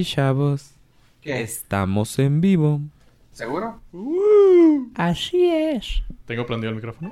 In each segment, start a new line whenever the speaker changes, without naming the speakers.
Y chavos,
¿Qué?
estamos en vivo.
¿Seguro?
Así es.
¿Tengo prendido el micrófono?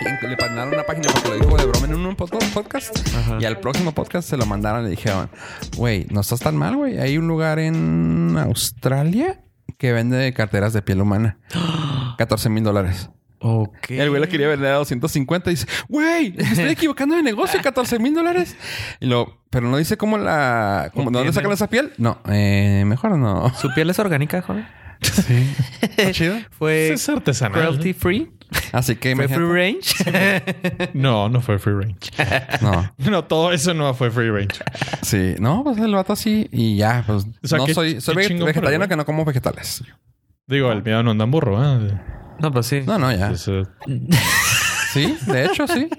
Este le mandaron una página porque lo dijo de broma en un pod- podcast.
Ajá.
Y al próximo podcast se lo mandaron y le dijeron, güey, no estás tan mal, güey. Hay un lugar en Australia que vende carteras de piel humana. 14 mil dólares.
Ok.
El güey la quería vender a 250 y dice, güey, me estoy equivocando de negocio, 14 mil dólares. Y lo, pero no dice cómo la, cómo, ¿de dónde sacan esa piel? No, eh, mejor no.
¿Su piel es orgánica, joven?
Sí.
Está chido.
Fue
es artesanal.
cruelty free.
Así que
Fue free range.
No, no fue free range.
No,
No, todo eso no fue free range.
sí, no, pues el vato así y ya, pues
O sea,
no soy, soy
qué
veget-
chingón,
vegetariano que no como vegetales.
Digo, el miedo no anda en burro, ¿eh?
no, pues sí.
No, no, ya. Sí, de hecho, sí.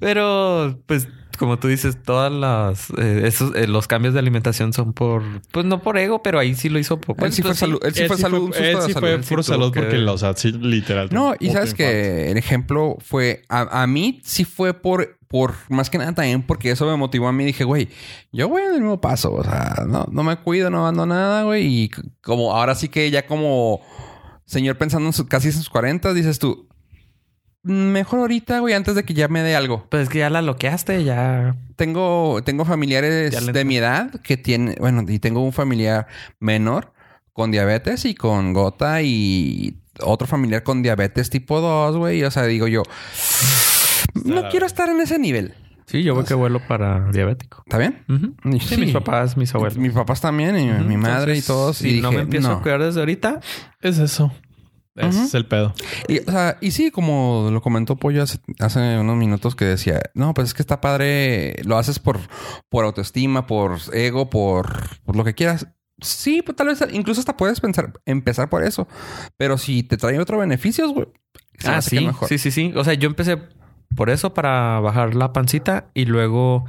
Pero, pues, como tú dices, todas las eh, esos eh, los cambios de alimentación son por, pues no por ego, pero ahí sí lo hizo por.
Él sí fue
pues,
salud, él sí fue salud, un
fue,
susto
él
de
sí
salud.
fue
Él sí
puro
tuvo
salud
que-
porque, o sea, sí, literal.
No, y sabes que el ejemplo fue a, a mí sí fue por, por más que nada también porque eso me motivó a mí. Dije, güey, yo voy en el mismo paso. O sea, no, no me cuido, no ando nada, güey. Y como ahora sí que ya como señor pensando en su, casi en sus 40, dices tú, mejor ahorita, güey, antes de que ya me dé algo.
Pues es que ya la loqueaste, ya.
Tengo, tengo familiares
le
de mi edad que tienen, bueno, y tengo un familiar menor con diabetes y con gota y otro familiar con diabetes tipo 2, güey. O sea, digo yo, no quiero estar en ese nivel.
Sí, yo voy que vuelo para diabético.
¿Está bien?
Sí, mis papás, mis abuelos.
Mis papás también y mi madre y todos.
Si
y
no
dije,
me empiezo
no.
a cuidar desde ahorita,
Es eso. Ese es el pedo.
Y, o sea, y sí, como lo comentó Pollo hace, hace unos minutos que decía, no, pues es que está padre, lo haces por, por autoestima, por ego, por, por lo que quieras. Sí, pues tal vez incluso hasta puedes pensar, empezar por eso. Pero si te trae otros beneficios, güey.
ah, sí,
mejor.
sí, sí, sí. O sea, yo empecé por eso para bajar la pancita y luego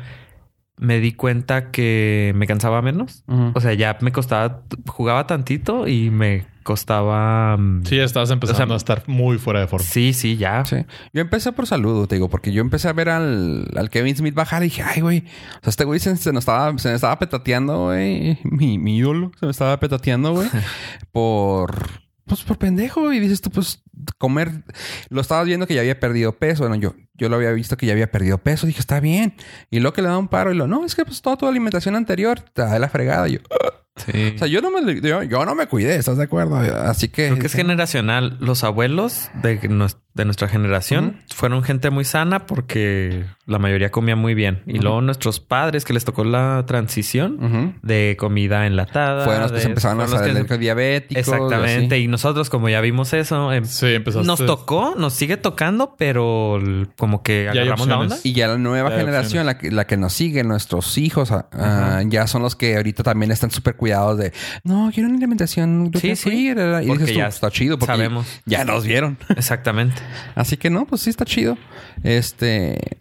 me di cuenta que me cansaba menos. O sea, ya me costaba, jugaba tantito y me costaba. mm,
Sí, ya estabas empezando
O sea,
a estar muy fuera de forma.
sí, sí, ya.
Sí. Yo empecé por salud, te digo, porque yo empecé a ver al, al Kevin Smith bajar y dije, ay, güey. O sea, este güey se, se nos estaba, se me estaba petateando, güey. Mi, mi ídolo se me estaba petateando, güey. por, pues, por pendejo. Y dices tú, pues, comer. Lo estabas viendo que ya había perdido peso. Bueno, yo, yo lo había visto que ya había perdido peso. Dije, está bien. Y luego que le da un paro y lo, no, es que pues toda tu alimentación anterior te da la fregada. Y yo, "Ah".
Sí.
o sea, yo no me, yo, yo no me cuidé, ¿estás de acuerdo? Así que.
Creo que es generacional. Los abuelos de, nos- de nuestra generación fueron gente muy sana porque la mayoría comía muy bien. Y luego nuestros padres que les tocó la transición de comida enlatada.
Fueron los que
de-
se empezaron a
fueron los
salir
que-
diabéticos.
Exactamente. Y nosotros, como ya vimos eso, em,
Sí,
nos tocó, nos sigue tocando, pero como que agarramos la onda.
Y ya la nueva
Ya
generación, la que, la que nos sigue, nuestros hijos, ah, ah, ya son los que ahorita también están súper cuidados de no, quiero una alimentación
Sí, sí.
free", Y
Porque
dices tú,
ya
está chido porque
sabemos.
ya nos vieron.
Exactamente.
Así que no, pues sí está chido. Este.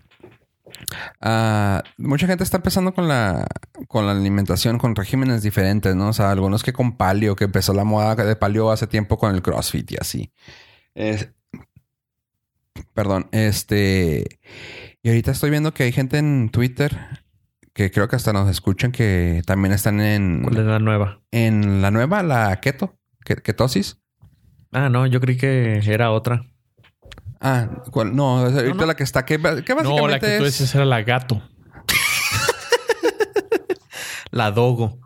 ah, mucha gente está empezando con la, con la alimentación, con regímenes diferentes, ¿no? O sea, algunos que con paleo, que empezó la moda de paleo hace tiempo con el CrossFit y así. Es- perdón, este. Y ahorita estoy viendo que hay gente en Twitter que creo que hasta nos escuchan que también están en,
¿Cuál es la nueva?
en la nueva, la keto, ke- ketosis.
Ah, no, yo creí que era otra.
Ah, ¿cuál? no, ahorita
no.
la que está, que, que básicamente
No, la que tú
es-
decías era la gato.
La Dogo.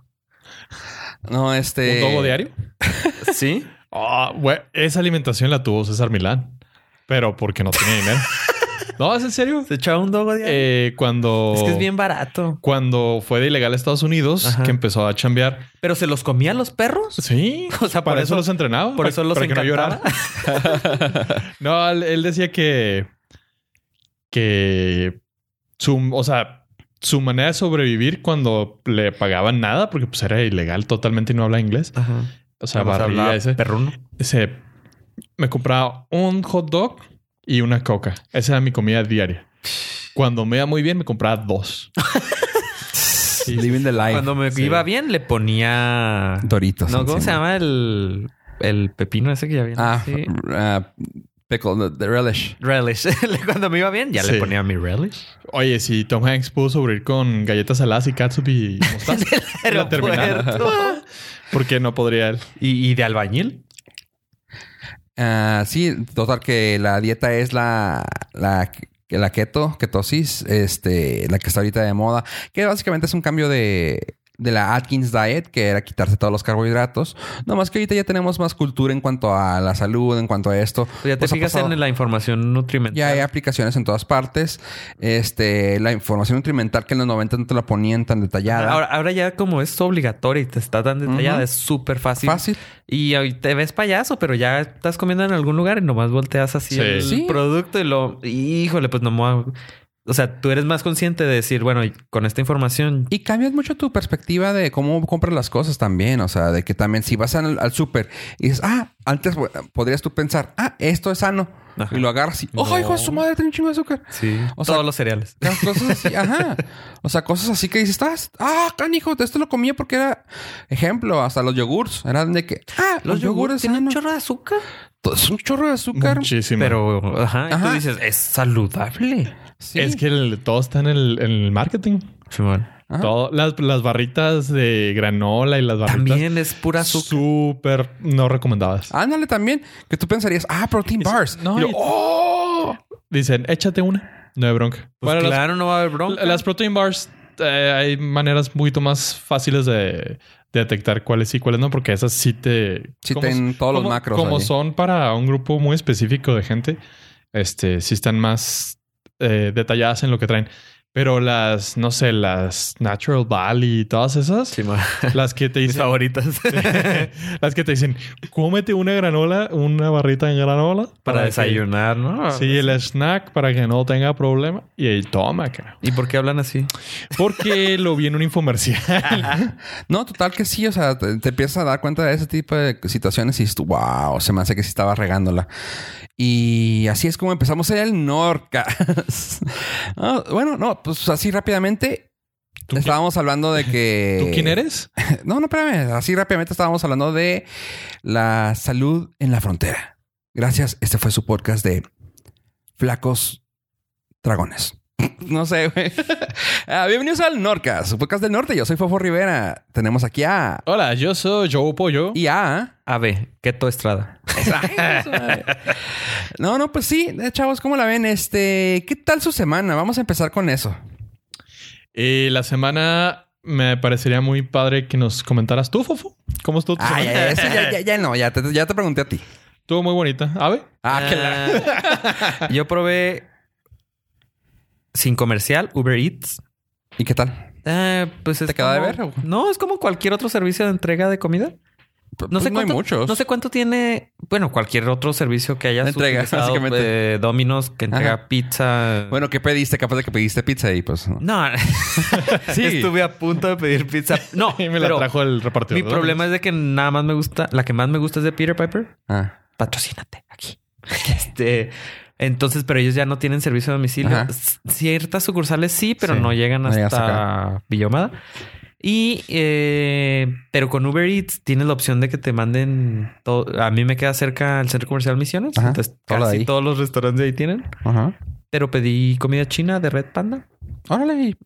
No, este.
¿Un dogo diario?
¿Sí?
Ah, güey, esa alimentación la tuvo César Milán. Pero porque no tenía dinero. No, ¿es en serio?
¿Se echaba un Dogo diario?
Eh, cuando...
es que es bien barato.
Cuando fue de ilegal a Estados Unidos,
Ajá.
que empezó a chambear.
¿Pero se los comían los perros?
Sí.
O sea,
para eso,
eso-
los entrenaba.
por eso los
para que no no, él, él decía que... Que... Su, o sea, su manera de sobrevivir cuando le pagaban nada, porque pues era ilegal totalmente y no habla inglés.
Ajá.
O sea, barría ese.
Perruno.
ese. Me compraba un hot dog y una coca. Esa era mi comida diaria. Cuando me iba muy bien, me compraba dos.
Living the life.
Cuando me
Sí.
iba bien, le ponía.
Doritos.
No, ¿cómo
encima.
se llama el. el pepino ese que ya viene.
Ah,
así.
ah, pickle, the relish.
Relish. Cuando me iba bien, ya
Sí.
le ponía mi relish.
Oye, si Tom Hanks pudo sobrevivir con galletas saladas y catsup y mostaza. la. ¿Por qué no podría él?
¿Y, y de albañil?
Ah, sí, total que la dieta es la, la, la keto, ketosis, este, la que está ahorita de moda, que básicamente es un cambio de, de la Atkins Diet, que era quitarse todos los carbohidratos. No más que ahorita ya tenemos más cultura en cuanto a la salud, en cuanto a esto.
Ya te
Pues
fijas
pasado-
en la información nutrimental.
Ya hay aplicaciones en todas partes. Este, la información nutrimental que en los 90 no te la ponían tan detallada.
Ahora, ahora ya como es obligatoria y te está tan detallada, es súper fácil.
Fácil.
Y ahí te ves payaso, pero ya estás comiendo en algún lugar y nomás volteas así
Sí.
el
Sí.
producto y lo... Híjole, pues no me voy a- O sea, tú eres más consciente de decir, bueno, con esta información...
Y cambias mucho tu perspectiva de cómo compras las cosas también. O sea, de que también si vas al, al súper y dices, ah, antes podrías tú pensar, ah, esto es sano.
Ajá.
Y lo agarras y, oh, hijo de su madre, tiene un chingo de azúcar.
Sí.
O sea-
Todos los cereales.
Las Cosas así, ajá. O sea, cosas así que dices, ah, ah, canijo, esto lo comía porque era, ejemplo, hasta los yogurts. Eran de que, ah, los, yogures
tienen un chorro de azúcar.
Todo Es un chorro de azúcar.
Muchísimo.
Pero, ajá, y tú
Ajá.
dices, es saludable.
Sí.
Es que el- todo está en el, en el marketing.
Ajá.
Todo- las, las barritas de granola y las barritas
También es pura azúcar.
súper no recomendadas.
Ándale también, que tú pensarías, ah, protein bars.
no,
Y yo,
y-
oh.
Dicen, échate una. No hay bronca.
Pues
Para las-
claro, no va a haber bronca.
Las protein bars eh, hay maneras un poquito más fáciles de, de detectar cuáles sí y cuáles no, porque esas sí te...
Sí
como-
tienen todos los
como-
macros
Como son para un grupo muy específico de gente, este, sí están más eh, detalladas en lo que traen. Pero las, no sé, las Natural Valley y todas esas,
Simón.
las que te
Mis
dicen...
favoritas.
las que te dicen, cómete una granola, una barrita en granola.
Para
que-
desayunar, ¿no?
Sí, el snack para que no tenga problema. Y ahí toma, cara.
¿Y por qué hablan así?
Porque lo vi en un infomercial.
No, total que sí. O sea, te, te empiezas a dar cuenta de ese tipo de situaciones y dices, wow, se me hace que sí estaba regándola. Y así es como empezamos en el Norcas. No, bueno, no, pues así rápidamente. Estábamos hablando de que...
¿Tú quién eres?
No, no, espérame. Así rápidamente estábamos hablando de la salud en la frontera. Gracias. Este fue su podcast de Flacos Dragones. No sé, güey. Ah, bienvenidos al Norcas, su podcast del norte. Yo soy Fofo Rivera. Tenemos aquí a...
Hola, yo soy Joe Pollo.
Y a...
A ver, Keto Estrada.
No, no, pues sí, eh, chavos, ¿cómo la ven? Este, ¿qué tal su semana? Vamos a empezar con eso.
Eh, la semana me parecería muy padre que nos comentaras tú, Fofo. ¿Cómo estuvo tu
Ah,
semana?
ya, eso ya, ya, ya no, ya te, ya te pregunté a ti.
Estuvo muy bonita. ¿Ave?
Ah, que la...
Ah, Yo probé sin comercial Uber Eats.
¿Y qué tal?
Ah, pues es
¿Te queda de ver, o?
No, es como cualquier otro servicio de entrega de comida.
Pues
No sé
no
cuánto,
hay muchos.
No sé cuánto tiene, bueno, cualquier otro servicio que hayas
De entrega,
utilizado,
básicamente.
eh, Domino's que entrega
Ajá.
pizza.
Bueno, ¿qué pediste? Capaz de que pediste pizza y pues... no.
no,
Sí.
estuve a punto de pedir pizza. No,
Y me la trajo el repartidor.
mi problema es de que nada más me gusta, la que más me gusta es de Peter Piper.
Ah.
Patrocínate aquí. Este, entonces, pero ellos ya no tienen servicio a domicilio.
Ajá.
Ciertas sucursales sí, pero
Sí,
no llegan hasta Villomada. Y, eh, pero con Uber Eats tienes la opción de que te manden todo. A mí me queda cerca el centro comercial Misiones.
Ajá,
entonces,
de
casi
ahí.
todos los restaurantes de ahí tienen.
Ajá.
Pero pedí comida china de Red Panda.
Órale.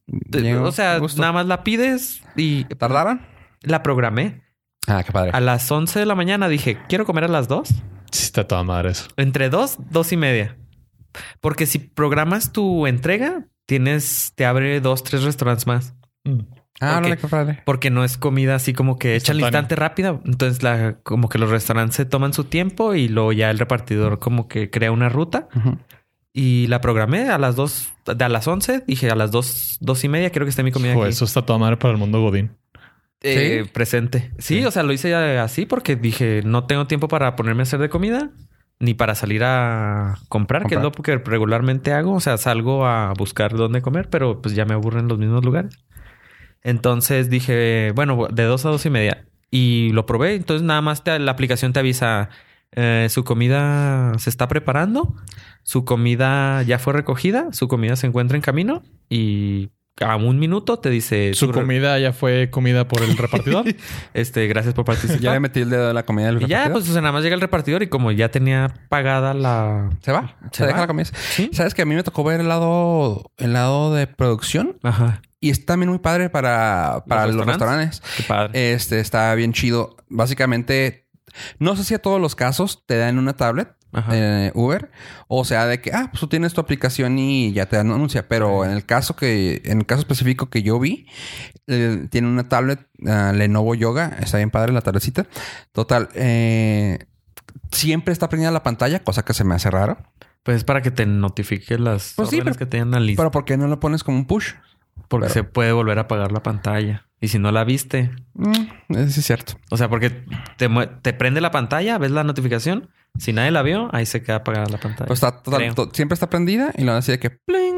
o sea,
Gusto.
nada más la pides y
¿Tardaron?
la programé.
Ah, qué padre.
A las 11 de la mañana dije, quiero comer a las 2.
Sí, está toda madre eso.
Entre dos, dos y media. Porque si programas tu entrega, tienes, te abre dos, tres restaurantes más.
Mm.
Ah,
porque-
qué padre.
Porque no es comida así como que hecha al instante rápida. Entonces, la, como que los restaurantes se toman su tiempo y luego ya el repartidor como que crea una ruta. Y la programé a las dos, de a las once. Dije a las dos, dos y media quiero que esté mi comida aquí.
eso está toda madre para el mundo Godín.
Eh,
¿Sí?
presente. Sí,
Sí.
o sea, lo hice así porque dije, no tengo tiempo para ponerme a hacer de comida ni para salir a comprar, que es lo que regularmente hago. O sea, salgo a buscar dónde comer, pero pues ya me aburren los mismos lugares. Entonces dije, bueno, de dos a dos y media. Y lo probé. Entonces nada más te- la aplicación te avisa, eh, su comida se está preparando, su comida ya fue recogida, su comida se encuentra en camino y a un minuto te dice...
¿Su comida ya fue comida por el repartidor?
este, gracias por participar.
ya le metí el dedo de la comida del
y ya, pues nada más llega el repartidor y como ya tenía pagada la...
Se va. Se, deja la comida. ¿Sabes que a mí me tocó ver el lado, el lado de producción?
Ajá.
Y está también muy padre para, para los, restaurantes.
Qué padre.
Este, está bien chido. Básicamente, no sé si a todos los casos te dan una tablet eh, Uber. O sea, de que, ah, pues tú tienes tu aplicación y ya te anuncia. Pero en el caso que, en el caso específico que yo vi, eh, tiene una tablet ah, Lenovo Yoga. Está bien padre la tabletcita. Total, eh, siempre está prendida la pantalla, cosa que se me hace raro.
Pues es para que te notifique las pues sí, que te la lista.
Pero ¿por qué no lo pones como un push?
Porque se puede volver a apagar la pantalla. Y si no la viste.
Mm, eso es cierto.
O sea, porque te, te prende la pantalla, ves la notificación si nadie la vio, ahí se queda apagada la pantalla.
Pues está siempre está prendida y lo así de que ¡pling!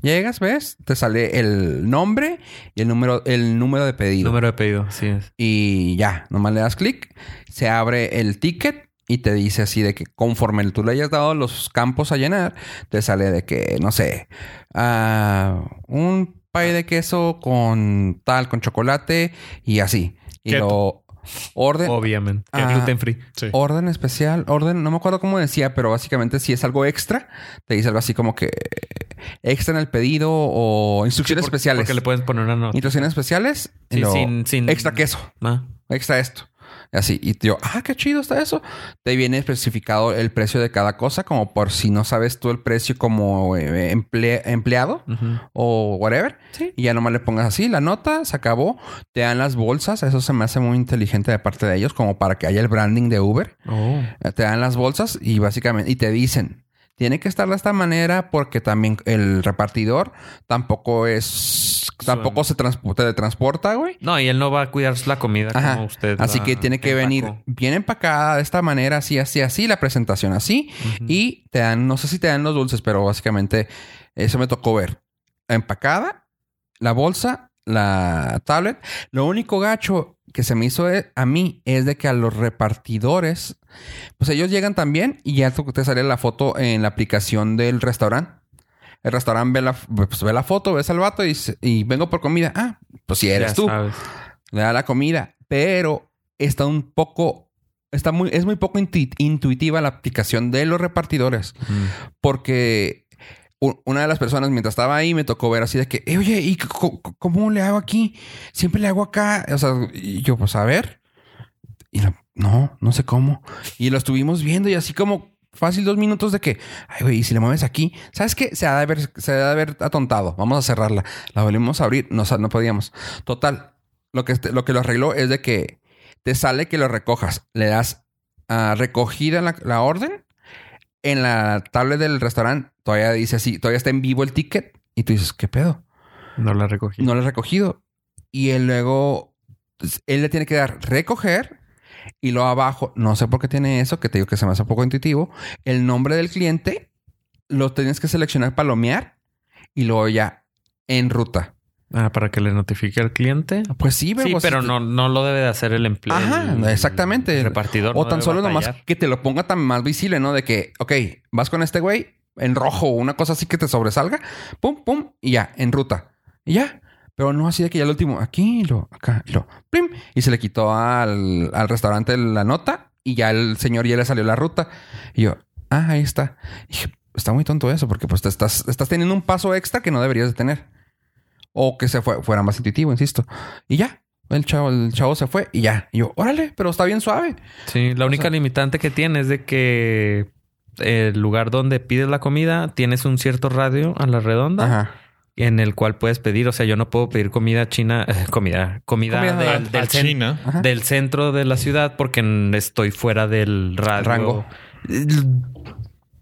Llegas, ves, te sale el nombre y el número, el número de pedido.
Número de pedido, sí es.
Y ya, nomás le das clic, se abre el ticket y te dice así de que conforme tú le hayas dado los campos a llenar, te sale de que, no sé, uh, un pay de queso con tal, con chocolate y así. Y lo Orden.
Obviamente. gluten free.
Orden especial. Orden, no me acuerdo cómo decía, pero básicamente si es algo extra, te dice algo así como que extra en el pedido o instrucciones especiales.
Porque le puedes poner una nota.
Instrucciones especiales. sin, Extra queso. Ah. Extra esto. Así, y yo, ah, qué chido está eso. Te viene especificado el precio de cada cosa, como por si no sabes tú el precio como eh, empleado o whatever. Y ya nomás le pongas así la nota, se acabó. Te dan las bolsas, eso se me hace muy inteligente de parte de ellos, como para que haya el branding de Uber. Oh. Eh, te dan las bolsas y básicamente, y te dicen, tiene que estar de esta manera porque también el repartidor tampoco es tampoco se transporta, güey.
No, y él no va a cuidar la comida como usted.
Así que tiene que venir bien empacada de esta manera, así, así, así, la presentación así. Y te dan, no sé si te dan los dulces, pero básicamente eso me tocó ver. Empacada, la bolsa, la tablet. Lo único gacho que se me hizo e, a mí es de que a los repartidores, pues ellos llegan también y ya te sale la foto en la aplicación del restaurante. El restaurante ve la, pues, ve la foto, ves al vato y, y vengo por comida. Ah, pues si eres tú. Le da la comida, pero está un poco, está muy, es muy poco intuitiva la aplicación de los repartidores. Porque una de las personas mientras estaba ahí me tocó ver así de que, eh, oye, ¿y cómo le hago aquí? Siempre le hago acá. O sea, y yo, pues a ver. Y no, no sé cómo. Y lo estuvimos viendo y así como fácil dos minutos de que, ay, güey, y si le mueves aquí, ¿sabes qué? Se ha de haber, se ha de haber atontado. Vamos a cerrarla. La volvimos a abrir. No, no podíamos. Total. Lo que, lo que lo arregló es de que te sale que lo recojas. Le das a recogida la, la orden en la tablet del restaurante todavía dice así, todavía está en vivo el ticket y tú dices, ¿qué pedo?
No lo ha recogido.
No lo ha recogido. Y él luego, pues, él le tiene que dar recoger y luego abajo, no sé por qué tiene eso, que te digo que se me hace un poco intuitivo, el nombre del cliente lo tienes que seleccionar palomear y luego ya en ruta.
Ah, para que le notifique al cliente.
Pues sí,
pero, sí, pero no, no lo debe de hacer el empleado.
Ajá, exactamente.
El repartidor.
O tan solo nomás que te lo ponga tan más visible, ¿no? De que, ok, vas con este güey en rojo o una cosa así que te sobresalga, pum, pum, y ya, en ruta. Y ya. Pero no así de que ya el último, aquí, lo, acá, lo, plim. Y se le quitó al, al restaurante la nota y ya el señor ya le salió la ruta. Y yo, ah, ahí está. Y dije, está muy tonto eso porque pues te estás, estás teniendo un paso extra que no deberías de tener. O que se fue, fuera más intuitivo, insisto. Y ya. El chavo, el chavo se fue y ya. Y yo, órale, pero está bien suave.
Sí, la única limitante que tiene es de que el lugar donde pides la comida tienes un cierto radio a la redonda. Ajá. En el cual puedes pedir, o sea, yo no puedo pedir comida china, comida, comida, del, del centro de la ciudad porque estoy fuera del radio. rango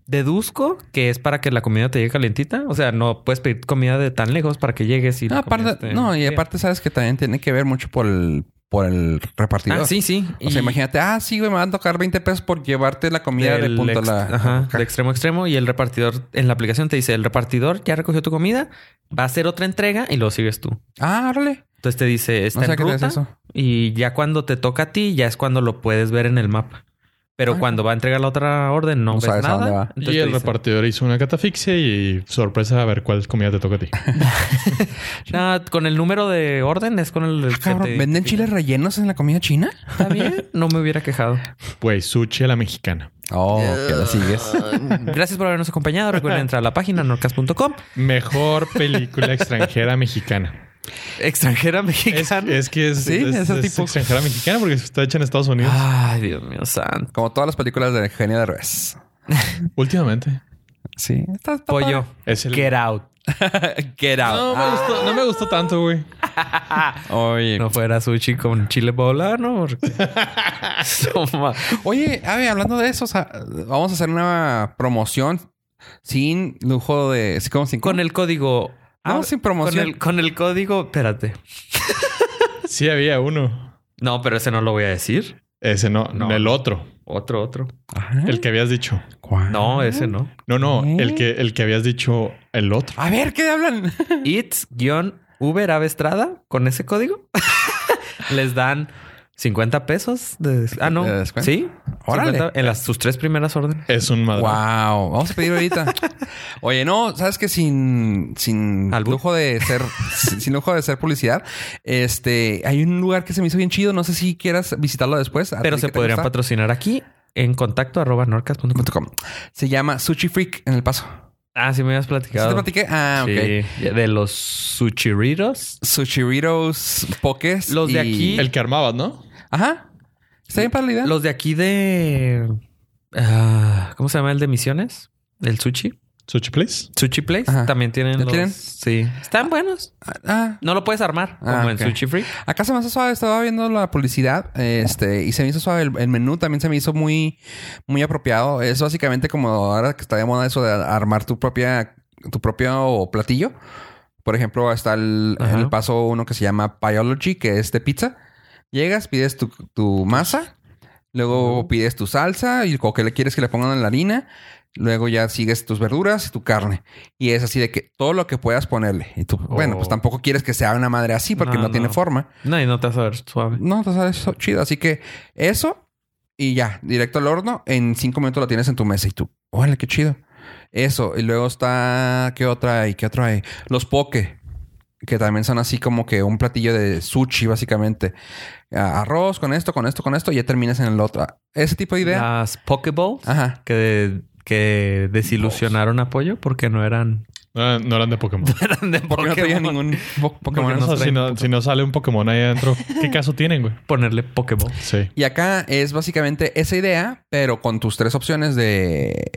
deduzco que es para que la comida te llegue calientita. O sea, no puedes pedir comida de tan lejos para que llegues y...
No, aparte, no y aparte sabes que también tiene que ver mucho por el, por el repartidor.
Ah, sí, sí.
O sea, imagínate, ah, sí, güey, me van a tocar 20 pesos por llevarte la comida de punto a la...
Ajá, de extremo a extremo. Y el repartidor en la aplicación te dice, el repartidor ya recogió tu comida, va a hacer otra entrega y luego sigues tú.
Ah, órale.
Entonces te dice, está en ruta. Y ya cuando te toca a ti, ya es cuando lo puedes ver en el mapa. Pero
Ah.
cuando va a entregar la otra orden no,
No
ves
sabes a dónde
nada.
va.
Y el
dice,
repartidor hizo una catafixia y sorpresa a ver cuál comida te toca a ti.
"Ah, con el número de orden es con el...
Ah,
que
cabrón,
te
¿Venden
identifica".
chiles rellenos en la comida china?
Está bien. No me hubiera quejado.
Pues sushi a la mexicana.
Oh, que la sigues.
Gracias por habernos acompañado. Recuerden entrar a la página norcas.com.
Mejor película extranjera mexicana.
Extranjera mexicana.
es que es,
Sí,
es-
ese
es
tipo.
extranjera mexicana porque está hecha en Estados Unidos.
Ay, Dios mío santo.
Como todas las películas de Genio de Revés.
Últimamente.
Sí. Está, está
Pollo.
Es el...
Get out.
Get out.
No, me gustó, no me gustó tanto, güey.
Oye.
No fuera sushi con chile poblano. No,
Oye, a ver, hablando de eso, o sea, vamos a hacer una promoción sin lujo de. ¿sí, ¿Cómo sin
con el código...
No,
Ah,
sin
Con
promoción.
el, con el código... Espérate.
Sí había uno.
No, pero ese no lo voy a decir.
Ese no,
No.
el otro.
Otro, otro.
Ajá.
El que habías dicho.
¿Cuál?
No, ese no.
No, no,
¿Eh?
el que el que habías dicho el otro.
A ver, ¿qué hablan?
It's-Uber Avestrada con ese código. Les dan 50 pesos de... Ah, no. Sí.
Órale.
50 en las, sus tres primeras órdenes.
Es un madre.
Wow, vamos a pedir ahorita. Oye, no, sabes que sin, sin
¿Albur?
lujo de ser, sin, sin lujo de ser publicidad, este, hay un lugar que se me hizo bien chido. No sé si quieras visitarlo después.
Pero se podrían
gusta.
patrocinar aquí en contacto arroba norcas.com.
.com. Se llama Sushi Freak en el paso.
Ah, sí me habías
¿Sí
platicado.
te platiqué? Ah, ok.
Sí, de los suchiritos.
Sushiritos Pokés.
Los de
y-
aquí-
El que armabas, ¿no?
Ajá. Está bien para la idea.
Los de aquí de... ah, ¿Cómo se llama el de Misiones? El sushi.
Sushi Place.
Sushi Place.
Ajá.
También tienen
¿Ya
los...
tienen?
Sí. Están buenos.
Ah,
No lo puedes armar como
Ah,
en. Sushi Free.
Acá se me hace suave, estaba viendo la publicidad, este, y se me hizo suave. El, el menú también se me hizo muy, muy apropiado. Es básicamente como ahora que está de moda eso de armar tu propia, tu propio platillo. Por ejemplo, está el, el paso uno que se llama Biology, que es de pizza. Llegas, pides tu, tu masa, luego pides tu salsa y o que le quieres que le pongan en la harina. Luego ya sigues tus verduras y tu carne. Y es así de que todo lo que puedas ponerle. Y tú, bueno, pues
Oh.
tampoco quieres que sea una madre así porque no,
No,
tiene forma.
No, y no te vas a ver suave.
No, te sale eso chido. Así que eso y ya, directo al horno. En cinco minutos lo tienes en tu mesa y tú, órale, qué chido. Eso. Y luego está, ¿qué otra hay? ¿Qué otra hay? Los poke, que también son así como que un platillo de sushi, básicamente. Ah, Arroz con esto, con esto, con esto, y ya terminas en el otro. Ese tipo de idea.
Las Pokeballs
Ajá.
que, que desilusionaron a Pollo porque no eran,
No, no eran de Pokémon.
eran de
Porque no traía
Pokémon.
ningún po- Pokémon.
Si, no,
Pokémon.
si no sale un Pokémon ahí adentro, ¿qué caso tienen, güey?
Ponerle Pokéball.
Sí.
Y acá es básicamente esa idea, pero con tus tres opciones de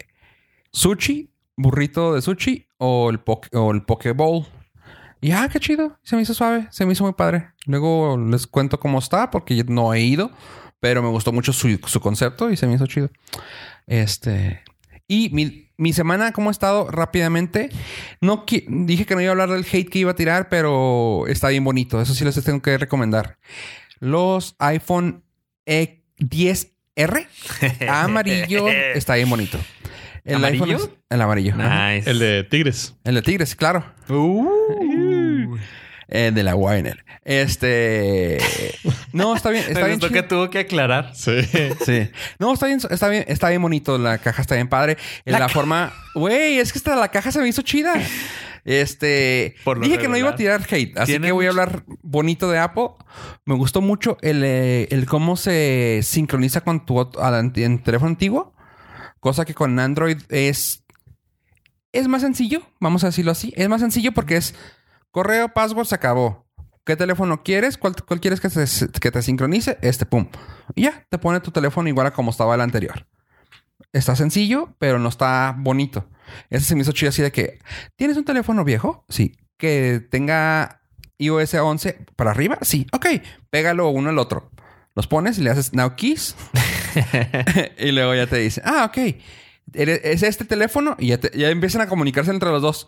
sushi, burrito de sushi o el, poke, o el Pokéball. Y ah, qué chido. Se me hizo suave. Se me hizo muy padre. Luego les cuento cómo está porque yo no he ido, pero me gustó mucho su, su concepto y se me hizo chido. Este. Y mi, mi semana, ¿cómo ha estado? Rápidamente. No dije que no iba a hablar del hate que iba a tirar, pero está bien bonito. Eso sí les tengo que recomendar. Los iPhone E 10R amarillo está bien bonito. El
¿Amarillo?
iPhone es- el amarillo.
Nice.
El de Tigres.
El de Tigres, claro.
Uh.
El de la Weiner. Este. No, está bien. Está bien
que tuvo que aclarar.
Sí.
Sí. No, está bien, está bien, está bien bonito. La caja está bien padre. En la,
La
forma. Güey, es que esta la caja se me hizo chida. Este.
Por lo
dije que no iba a tirar hate. Así que voy a hablar bonito de Apple. Me gustó mucho el, eh, el cómo se sincroniza con tu en teléfono antiguo. Cosa que con Android es. Es más sencillo. Vamos a decirlo así. Es más sencillo porque es correo, password, se acabó. ¿Qué teléfono quieres? ¿Cuál, cuál quieres que te, que te sincronice? Este, pum. Y ya, te pone tu teléfono igual a como estaba el anterior. Está sencillo, pero no está bonito. Ese se me hizo chido así de que... ¿Tienes un teléfono viejo? Sí. ¿Que tenga iOS 11 para arriba? Sí. Ok. Pégalo uno al otro. Los pones y le haces Now Keys. y luego ya te dice... Ah, ok. Es este teléfono y ya, te- ya empiezan a comunicarse entre los dos.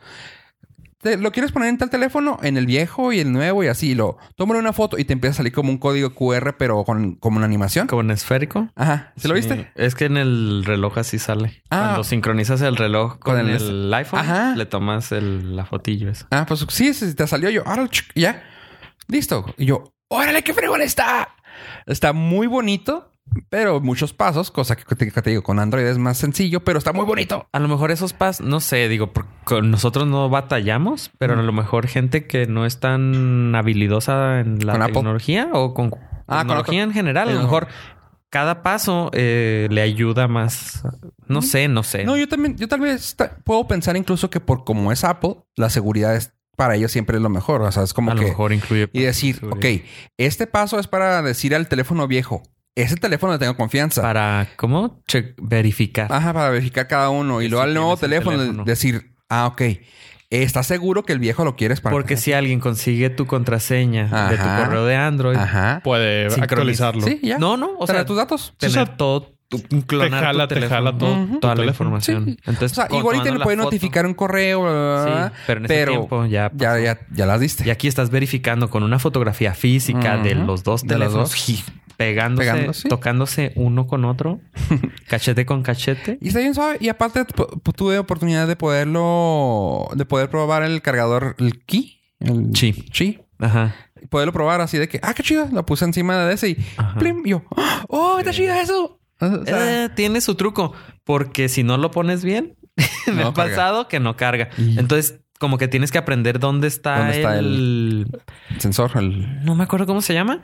Te- lo quieres poner en tal teléfono, en el viejo y el nuevo y así. Y lo tómale una foto y te empieza a salir como un código QR, pero con como una animación.
Como en esférico.
Ajá. ¿Sí lo viste?
Es que en el reloj así sale.
Ah.
Cuando sincronizas el reloj con,
Con el-
el, iPhone,
Ajá.
le tomas el, la fotillo esa.
Ah, pues sí, sí, te salió yo. Ahora, ya. Listo. Y yo, órale, qué fregón está. Está muy bonito. Pero muchos pasos, cosa que te, te digo, con Android es más sencillo, pero está muy bonito.
A lo mejor esos pasos, no sé, digo, porque con nosotros no batallamos, pero a lo mejor gente que no es tan habilidosa en la tecnología o con
Ah,
tecnología en general, a lo mejor cada paso eh, le ayuda más. No sé, no sé.
No, yo también, yo tal vez puedo pensar incluso que por como es Apple, la seguridad es para ellos siempre es lo mejor. O sea, es como
a lo
que
mejor incluye.
y decir, ok, este paso es para decir al teléfono viejo, ese teléfono le tengo confianza.
Para, ¿cómo? Che- verificar.
Ajá, para verificar cada uno. Y luego al nuevo teléfono,
teléfono.
decir, ah, ok, ¿estás seguro que el viejo lo quieres para
Porque si alguien consigue tu contraseña de tu correo de Android,
Ajá.
Puede actualizarlo.
Sí, ya.
no, no, o sea,
tus datos.
tener
O sea,
todo, tu, clonar
jala-
tu
te jala todo
toda la
teléfono.
información.
Sí.
Entonces,
O sea, igual y te puede
foto,
notificar un correo, bla, bla, bla,
Sí, pero en ese tiempo ya
ya,
pasó.
ya, ya las diste.
Y aquí estás verificando con una fotografía física de los dos
De los
teléfonos
dos.
Pegándose,
Pegándose.
tocándose uno con otro, cachete con cachete.
Y está bien suave. Y aparte tuve oportunidad de poderlo... De poder probar el cargador, el Qi. El
Chi.
Chi.
Ajá.
Poderlo probar así de que... Ah, qué chido. Lo puse encima de ese y... Plim, y yo... ¡Oh, está chido eso! O sea,
Eh, tiene su truco, porque si no lo pones bien, me
No
ha
carga.
pasado que no carga.
Y-
Entonces, como que tienes que aprender dónde está,
¿Dónde está
el...
sensor, el...
No me acuerdo cómo se llama.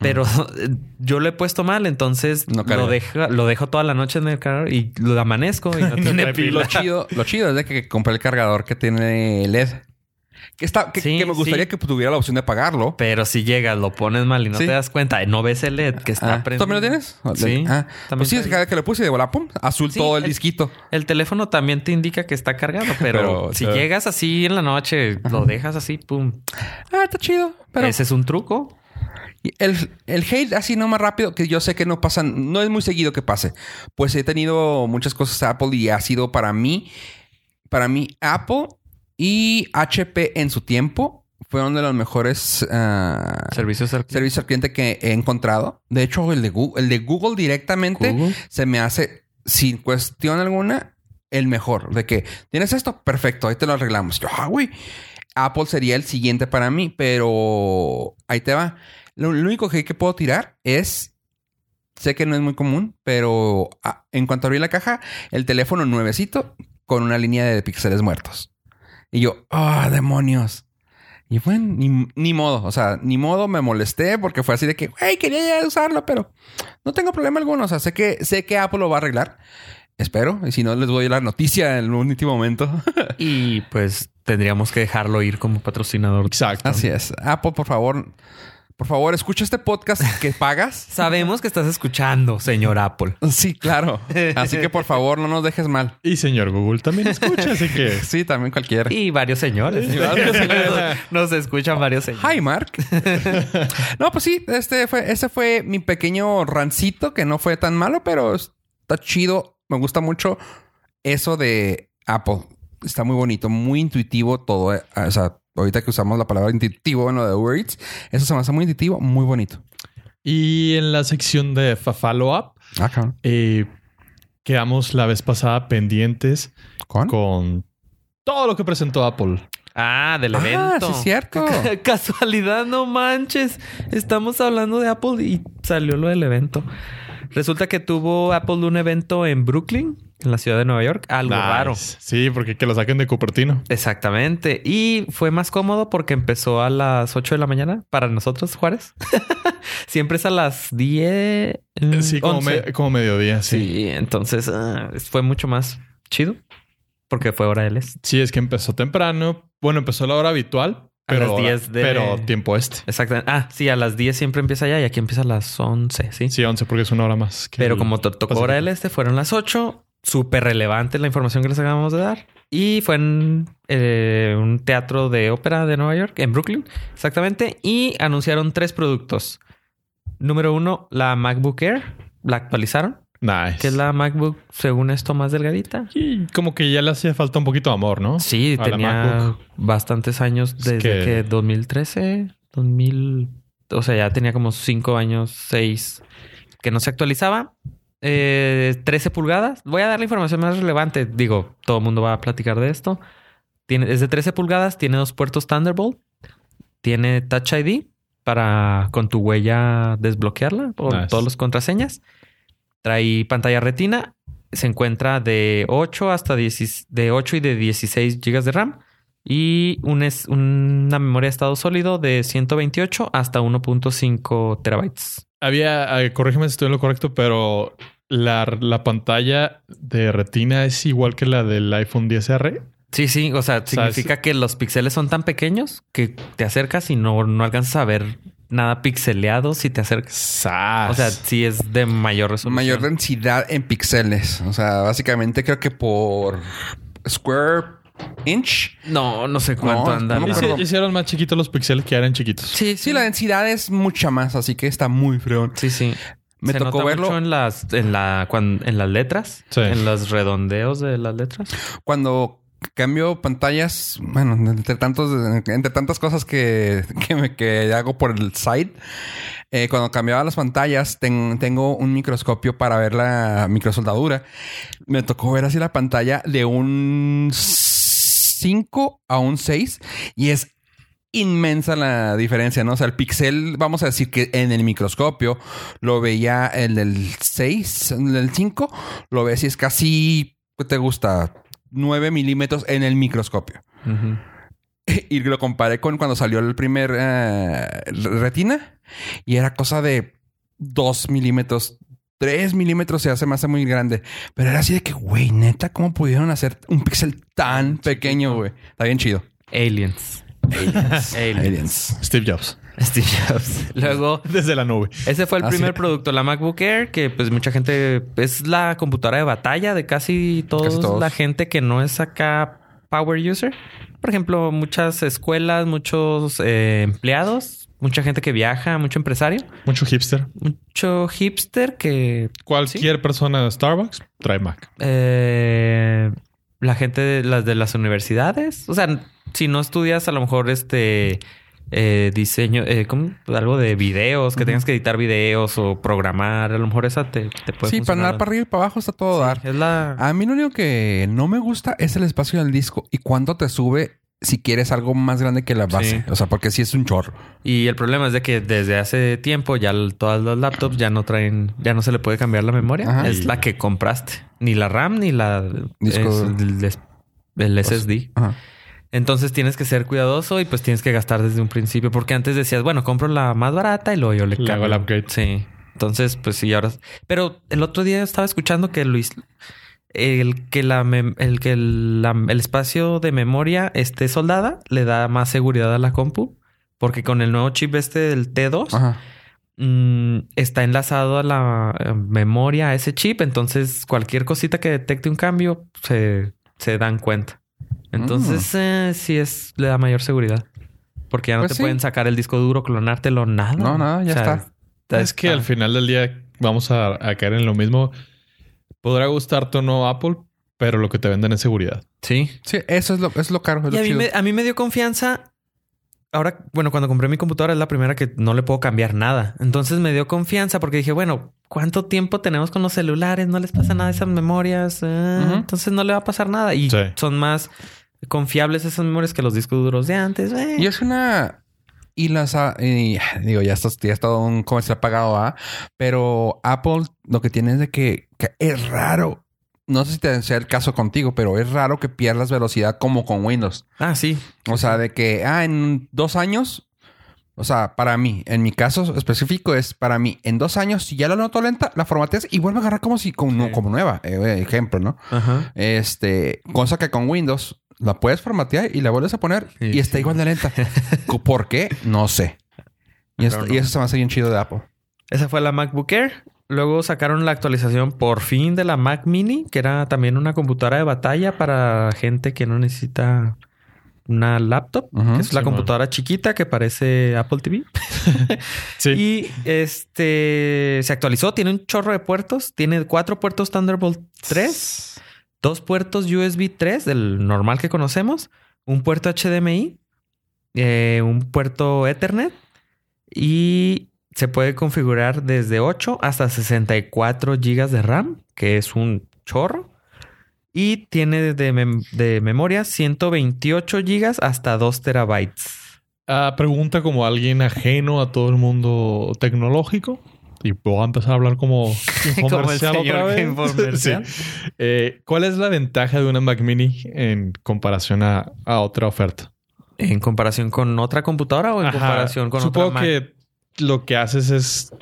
Pero yo lo he puesto mal, entonces
No
lo, dejo, lo dejo toda la noche en el cargador y lo amanezco y no tiene pila.
Lo chido, lo chido es de que compré el cargador que tiene LED. Que, está, que,
Sí,
que me gustaría
sí.
que tuviera la opción de apagarlo.
Pero si llegas, lo pones mal y no
Sí.
te das cuenta, no ves el LED que está
Ah, ¿Tú
prendido.
también lo tienes?
Sí.
Ah,
también
pues sí, cada vez que le puse de bola, pum, azul todo el
el-
disquito.
El teléfono también te indica que está cargado, pero,
Pero,
si llegas así en la noche, lo dejas así, pum.
Ah, está chido. Pero
Ese es un truco.
El, el hate así no más rápido, que yo sé que no pasa, no es muy seguido que pase. Pues he tenido muchas cosas Apple y ha sido para mí, para mí Apple y HP en su tiempo fueron de los mejores ah,
Servicios al
servicios al cliente que he encontrado. De hecho, el de Google, el de Google directamente
Google.
se me hace, sin cuestión alguna, el mejor. De que tienes esto, perfecto, ahí te lo arreglamos. Yo, ah, güey. Apple sería el siguiente para mí, pero ahí te va. Lo, único que, puedo tirar es. Sé que no es muy común, pero ah, en cuanto abrí la caja, el teléfono nuevecito con una línea de píxeles muertos. Y yo, ¡ah, demonios! Y fue ni, ni modo, o sea, ni modo me molesté porque fue así de que, güey, quería usarlo, pero no tengo problema alguno. O sea, sé que, sé que Apple lo va a arreglar. Espero. Y si no, les doy la noticia en el último momento.
Y pues tendríamos que dejarlo ir como patrocinador.
Exacto.
así es. Apple, por favor, por favor, escucha este podcast que pagas.
Sabemos que estás escuchando, señor Apple.
Sí, claro. Así que por favor, no nos dejes mal.
Y señor Google también escucha, así que...
Sí, también cualquiera.
Y varios señores. Nos escuchan varios señores.
Hi, Mark. no, pues sí, este fue, ese fue mi pequeño rancito que no fue tan malo, pero está chido. Me gusta mucho eso de Apple. Está muy bonito, muy intuitivo todo. eh. O sea, ahorita que usamos la palabra intuitivo en lo de Uber Eats, eso se me hace muy intuitivo, muy bonito.
Y en la sección de fa- follow-up,
Ah,
eh, quedamos la vez pasada pendientes
¿Con?
con todo lo que presentó Apple.
Ah, del
Ah,
evento.
sí es cierto.
Casualidad, no manches. Estamos hablando de Apple y salió lo del evento. Resulta que tuvo Apple un evento en Brooklyn, en la ciudad de Nueva York. Algo
Nice.
raro.
Sí, porque que lo saquen de Cupertino.
Exactamente. Y fue más cómodo porque empezó a las 8 de la mañana para nosotros, Juárez. Siempre es a las 10. mm,
Sí, como,
11.
me- como mediodía, sí.
Sí, entonces ah, fue mucho más chido porque fue hora del este.
Sí, es que empezó temprano. Bueno, empezó a la hora habitual,
A
pero,
las 10 de-
pero tiempo este.
Exactamente. Ah, sí, a las 10 siempre empieza allá y aquí empieza a las 11, sí.
Sí, 11 porque es una hora más. que
Pero
el
como to- tocó hora del este, fueron las 8. Súper relevante la información que les acabamos de dar. Y fue en eh, un teatro de ópera de Nueva York, en Brooklyn, exactamente. Y anunciaron tres productos. Número uno, la MacBook Air. La actualizaron,
Nice.
que es la MacBook, según esto, más delgadita.
Y como que ya le hacía falta un poquito de amor, ¿no?
Sí,
A
tenía bastantes años
Es
desde
que-
que... 2013, 2000, o sea, ya tenía como 5 años, 6 que no se actualizaba. Eh, 13 pulgadas. Voy a dar la información más relevante. Digo, todo el mundo va a platicar de esto. Tiene, es de 13 pulgadas, tiene dos puertos Thunderbolt, tiene Touch ID para con tu huella desbloquearla por
Nice.
todas las contraseñas. Trae pantalla retina. Se encuentra de 8 hasta 10, de 8 y de 16 GB de RAM. Y un es, una memoria de estado sólido de 128 hasta 1.5 terabytes.
Había, eh, corrígeme si estoy en lo correcto, pero la, la pantalla de retina es igual que la del iPhone 10R.
Sí, sí, o sea,
sea,
significa que los píxeles son tan pequeños que te acercas y no, no alcanzas a ver nada pixeleado si te acercas.
¡Sas!
O sea, sí es de mayor resolución.
Mayor densidad en píxeles. O sea, básicamente creo que por square inch.
No, no sé cuánto
No,
anda.
no me
Hici-
acuerdo.
hicieron más chiquitos los píxeles que eran chiquitos.
Sí,
Sí, la densidad es mucha más, así que está muy freón.
Sí, sí.
Me
Se
tocó
nota
verlo
mucho en las, en la, cuan- en las letras,
Sí.
en los redondeos de las letras.
cuando cambio pantallas, bueno, entre tantos, entre tantas cosas que, que, me- que hago por el site, eh, cuando cambiaba las pantallas, ten- tengo un microscopio para ver la microsoldadura. Me tocó ver así la pantalla de un 5 a un 6 y es inmensa la diferencia, ¿no? O sea, el pixel, vamos a decir que en el microscopio lo veía el del 6, el del 5, lo ves y es casi, ¿qué te gusta? 9 milímetros en el microscopio.
Ujú.
Y lo comparé con cuando salió el primer eh, retina y era cosa de 2 milímetros. 3 milímetros se hace más muy grande. Pero era así de que, güey, neta, ¿cómo pudieron hacer un píxel tan pequeño, güey? Está bien chido.
Aliens.
Aliens.
Aliens.
Aliens.
Steve Jobs.
Steve Jobs. Luego,
Desde la nube.
ese fue el
Ah,
primer
sí.
producto, la MacBook Air, que pues mucha gente es la computadora de batalla de casi todos,
Casi todos.
la gente que no es acá power user. Por ejemplo, muchas escuelas, muchos eh, empleados, mucha gente que viaja, mucho empresario,
Mucho hipster.
mucho hipster que
Cualquier persona de Starbucks trae Mac.
eh, la gente de las de las universidades, o sea, si no estudias a lo mejor este eh, diseño, eh, ¿cómo? algo de videos, que tengas que editar videos o programar, a lo mejor esa te, te puede
Sí, para andar para arriba y para abajo está todo dar.
Es la
A mí lo único que no me gusta es el espacio del disco y cuánto te sube si quieres algo más grande que la base.
Sí.
O sea, porque sí es un chorro.
y el problema es de que desde hace tiempo ya todas las laptops ya no traen, ya no se le puede cambiar la memoria,
Ajá.
es la que compraste, ni la RAM ni la
Disco-
es el, SSD.
Ajá.
Entonces tienes que ser cuidadoso y pues tienes que gastar desde un principio. Porque antes decías, bueno, compro la más barata y luego yo le
Le hago el upgrade.
Sí. Entonces, pues sí, ahora. Pero el otro día estaba escuchando que Luis. El que la el que la- el espacio de memoria esté soldada le da más seguridad a la compu. Porque con el nuevo chip este del T2
Ajá.
mm, está enlazado a la eh, memoria, a ese chip. Entonces, cualquier cosita que detecte un cambio se, se dan cuenta. Entonces, eh, sí es, le da mayor seguridad. Porque ya no
Pues
te
sí.
pueden sacar el disco duro, clonártelo, nada.
No, nada, ya está.
Es que al final del día vamos a, a caer en lo mismo. Podrá gustarte o no Apple, pero lo que te venden es seguridad.
Sí.
Sí, eso es lo, es lo caro. Es
Y
lo
a mí, me, a mí me dio confianza. Ahora, bueno, cuando compré mi computadora es la primera que no le puedo cambiar nada. Entonces me dio confianza porque dije, bueno, ¿cuánto tiempo tenemos con los celulares? No les pasa nada a esas memorias. eh. Entonces no le va a pasar nada. Y
Sí.
son más confiables esas memorias que los discos duros de antes. eh.
Y es una. Y las. ah, y, digo, ya esto ya es todo un comercial pagado, ¿ah? Pero Apple lo que tiene es de que, que es raro. No sé si te sea el caso contigo, pero es raro que pierdas velocidad como con Windows.
Ah, sí.
O sea, de que, ah, en dos años. O sea, para mí, en mi caso específico es para mí, en dos años, si ya lo noto lenta, la formateas y vuelve a agarrar como si como,
Sí.
como nueva. Eh, ejemplo, ¿no?
Ajá.
Este, cosa que con Windows la puedes formatear y la vuelves a poner
Sí,
y está
sí.
igual de lenta. ¿Por qué? No sé. Y,
no.
eso se me hace bien chido de Apple.
Esa fue la MacBook Air. Luego sacaron la actualización por fin de la Mac Mini, que era también una computadora de batalla para gente que no necesita una laptop, que es la computadora chiquita que parece Apple TV.
Sí.
Y este se actualizó, tiene un chorro de puertos, tiene cuatro puertos Thunderbolt 3, dos puertos USB 3 del normal que conocemos, un puerto HDMI, eh, un puerto Ethernet y se puede configurar desde 8 hasta 64 GB de RAM, que es un chorro. Y tiene de, de memoria 128 GB hasta 2 terabytes.
Ah, pregunta como alguien ajeno a todo el mundo tecnológico. Y puedo empezar a hablar como
Como el
infomercial otra vez.
infomercial.
Sí. Eh, ¿Cuál es la ventaja de una Mac Mini en comparación a, a otra oferta?
¿En comparación con otra computadora o en
Ajá.
comparación con
Supongo
otra Mac?
que lo que haces es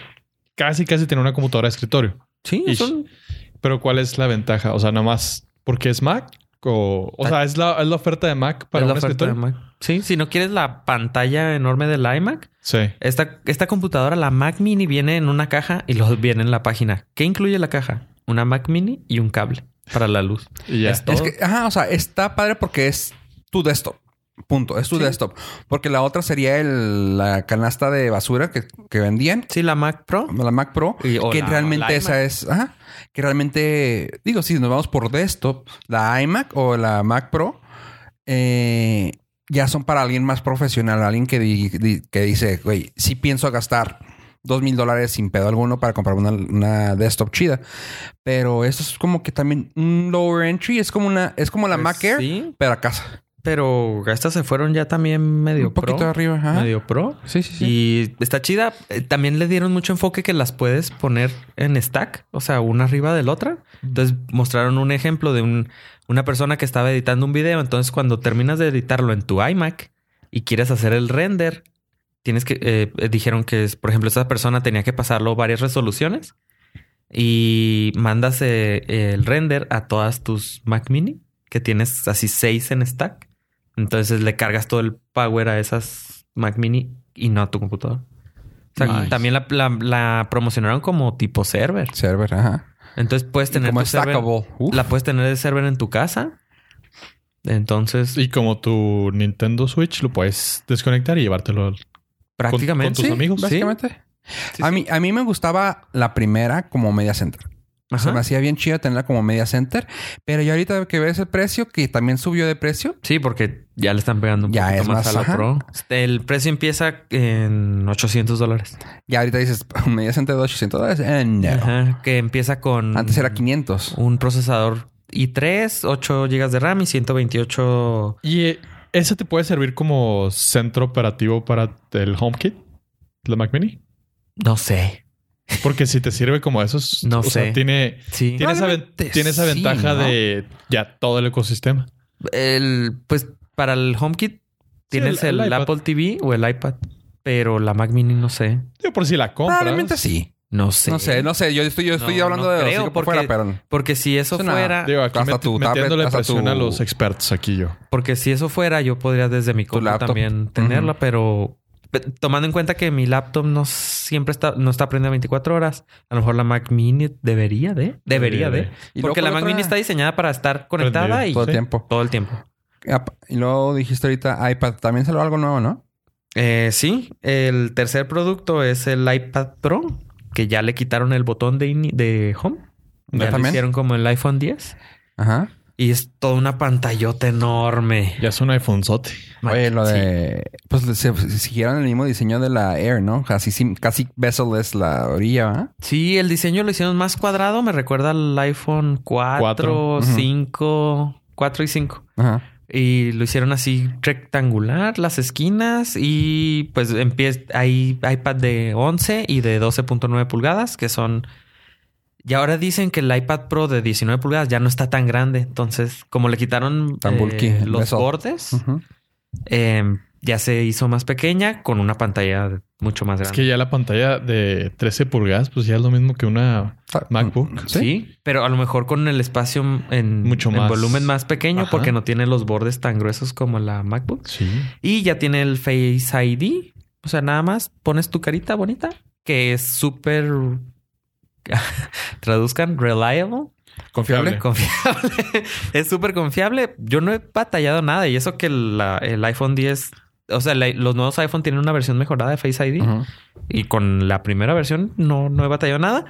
casi, casi tener una computadora de escritorio.
Sí, son-
Pero ¿cuál es la ventaja? O sea, nomás porque es Mac o, o sea, es la, es la oferta de Mac para
es la
un
oferta de
escritorio.
Mac. Sí, si no quieres la pantalla enorme del iMac,
Sí.
esta, esta computadora, la Mac Mini, viene en una caja y luego viene en la página. ¿Qué incluye la caja? Una Mac Mini y un cable para la luz.
Y ya.
Es todo.
Es que, ajá, o sea, está padre porque es tu desktop. Punto. Es tu
Sí.
desktop. Porque la otra sería el- la canasta de basura que, que vendían.
Sí, la Mac Pro.
La Mac Pro.
Y-
que
la-
realmente
la
esa es. Ajá. Que realmente. Digo, si nos vamos por desktop, la iMac o la Mac Pro. eh, ya son para alguien más profesional. Alguien que, di- di- que dice, güey, sí pienso gastar dos mil dólares sin pedo alguno para comprar una, una desktop chida. Pero esto es como que también un lower entry. Es como una, es como la
Pues
Mac Air,
Sí,
pero a casa.
Pero estas se fueron ya también medio
un poquito
pro.
arriba. ajá.
Medio pro.
Sí, sí, sí.
Y está chida. Eh, También le dieron mucho enfoque que las puedes poner en stack, o sea, una arriba de la otra. Entonces mostraron un ejemplo de un- una persona que estaba editando un video. Entonces, cuando terminas de editarlo en tu iMac y quieres hacer el render, tienes que eh, eh, dijeron que, es, por ejemplo, esa persona tenía que pasarlo varias resoluciones y mandas eh, el render a todas tus Mac Mini, que tienes así seis en stack. Entonces le cargas todo el power a esas Mac Mini y no a tu computadora. O sea,
Nice.
también la, la- la promocionaron como tipo server.
Server, ajá.
Entonces puedes tener
como
tu server- la puedes tener de server en tu casa. Entonces,
Y como tu Nintendo Switch lo puedes desconectar y llevártelo. al-
prácticamente.
con tus
sí,
amigos.
Básicamente.
Sí,
a, mí, a mí me gustaba la primera como media center.
Ajá.
Se me hacía bien chido tenerla como media center. Pero ya ahorita que ves el precio, que también subió de precio.
Sí, porque ya le están pegando un
Ya
poquito
es
más,
más,
a la
ajá.
Pro. El precio empieza en 800 dólares.
Ya ahorita dices, media center de 800 dólares. Eh, no.
Ajá, que empieza con...
Antes era 500.
Un procesador i3, 8 GB de RAM y 128...
Y ese te puede servir como centro operativo para el HomeKit, la Mac Mini.
No sé.
Porque si te sirve como esos,
No
o sea,
sé.
tiene,
Sí.
tiene, esa, tiene esa
sí,
ventaja
¿no?
de ya todo el ecosistema.
El, pues para el HomeKit tienes
el-
el,
el iPad.
Apple TV o el iPad. Pero la Mac Mini no sé.
Yo por si la compras.
Probablemente sí.
No sé.
No sé, no sé. Yo estoy, yo estoy
No,
hablando
no
de
creo, porque-
fuera, pero...
Porque si eso
Es una-
fuera...
Digo, aquí
Hasta
met-
tu tablet,
metiéndole
hasta
presión
tu-
a los expertos aquí yo.
Porque si eso fuera, yo podría desde mi compu también tenerla, pero pe- tomando en cuenta que mi laptop no siempre está, no está prendida 24 horas, a lo mejor la Mac Mini debería de, debería
Debería
de. Porque la Mac
¿cuál
Mini está diseñada para estar conectada
Prendida.
y
Todo el
Sí.
tiempo.
todo el tiempo.
Y luego dijiste ahorita iPad. También salió algo nuevo, ¿no?
Eh, sí, el tercer producto es el iPad Pro, que ya le quitaron el botón de, de Home.
¿Ya
Ya lo hicieron como el iPhone 10.
Ajá.
Y es toda una pantallota enorme.
Ya es un iPhone sote.
Oye, lo
Sí.
de... Pues se, se siguieron el mismo diseño de la Air, ¿no? Casi, casi bezel-less la orilla, ¿verdad?
Sí, el diseño lo hicieron más cuadrado. Me recuerda al iPhone 4,
Cuatro.
Ujú.
5, 4 y 5.
Ajá.
Y lo hicieron así rectangular, las esquinas. Y pues empieza, hay iPad de 11 y de 12.9 pulgadas, que son... Y ahora dicen que el iPad Pro de 19 pulgadas ya no está tan grande. Entonces, como le quitaron
Tan
eh,
bulky
los bordes, eh, ya se hizo más pequeña con una pantalla mucho más
Es
grande.
que ya la pantalla de 13 pulgadas, pues ya es lo mismo que una
Ah,
MacBook.
¿Sí? pero a lo mejor con el espacio en,
Mucho
en
más.
volumen más pequeño
Ajá.
porque no tiene los bordes tan gruesos como la MacBook.
Sí.
Y ya tiene el Face ID. O sea, nada más pones tu carita bonita, que es súper... Traduzcan, reliable.
¿Confiable?
Confiable. es súper confiable. Yo no he batallado nada. Y eso que la- el iPhone 10... O sea, la- los nuevos iPhone tienen una versión mejorada de Face ID. Y con la primera versión no, no he batallado nada.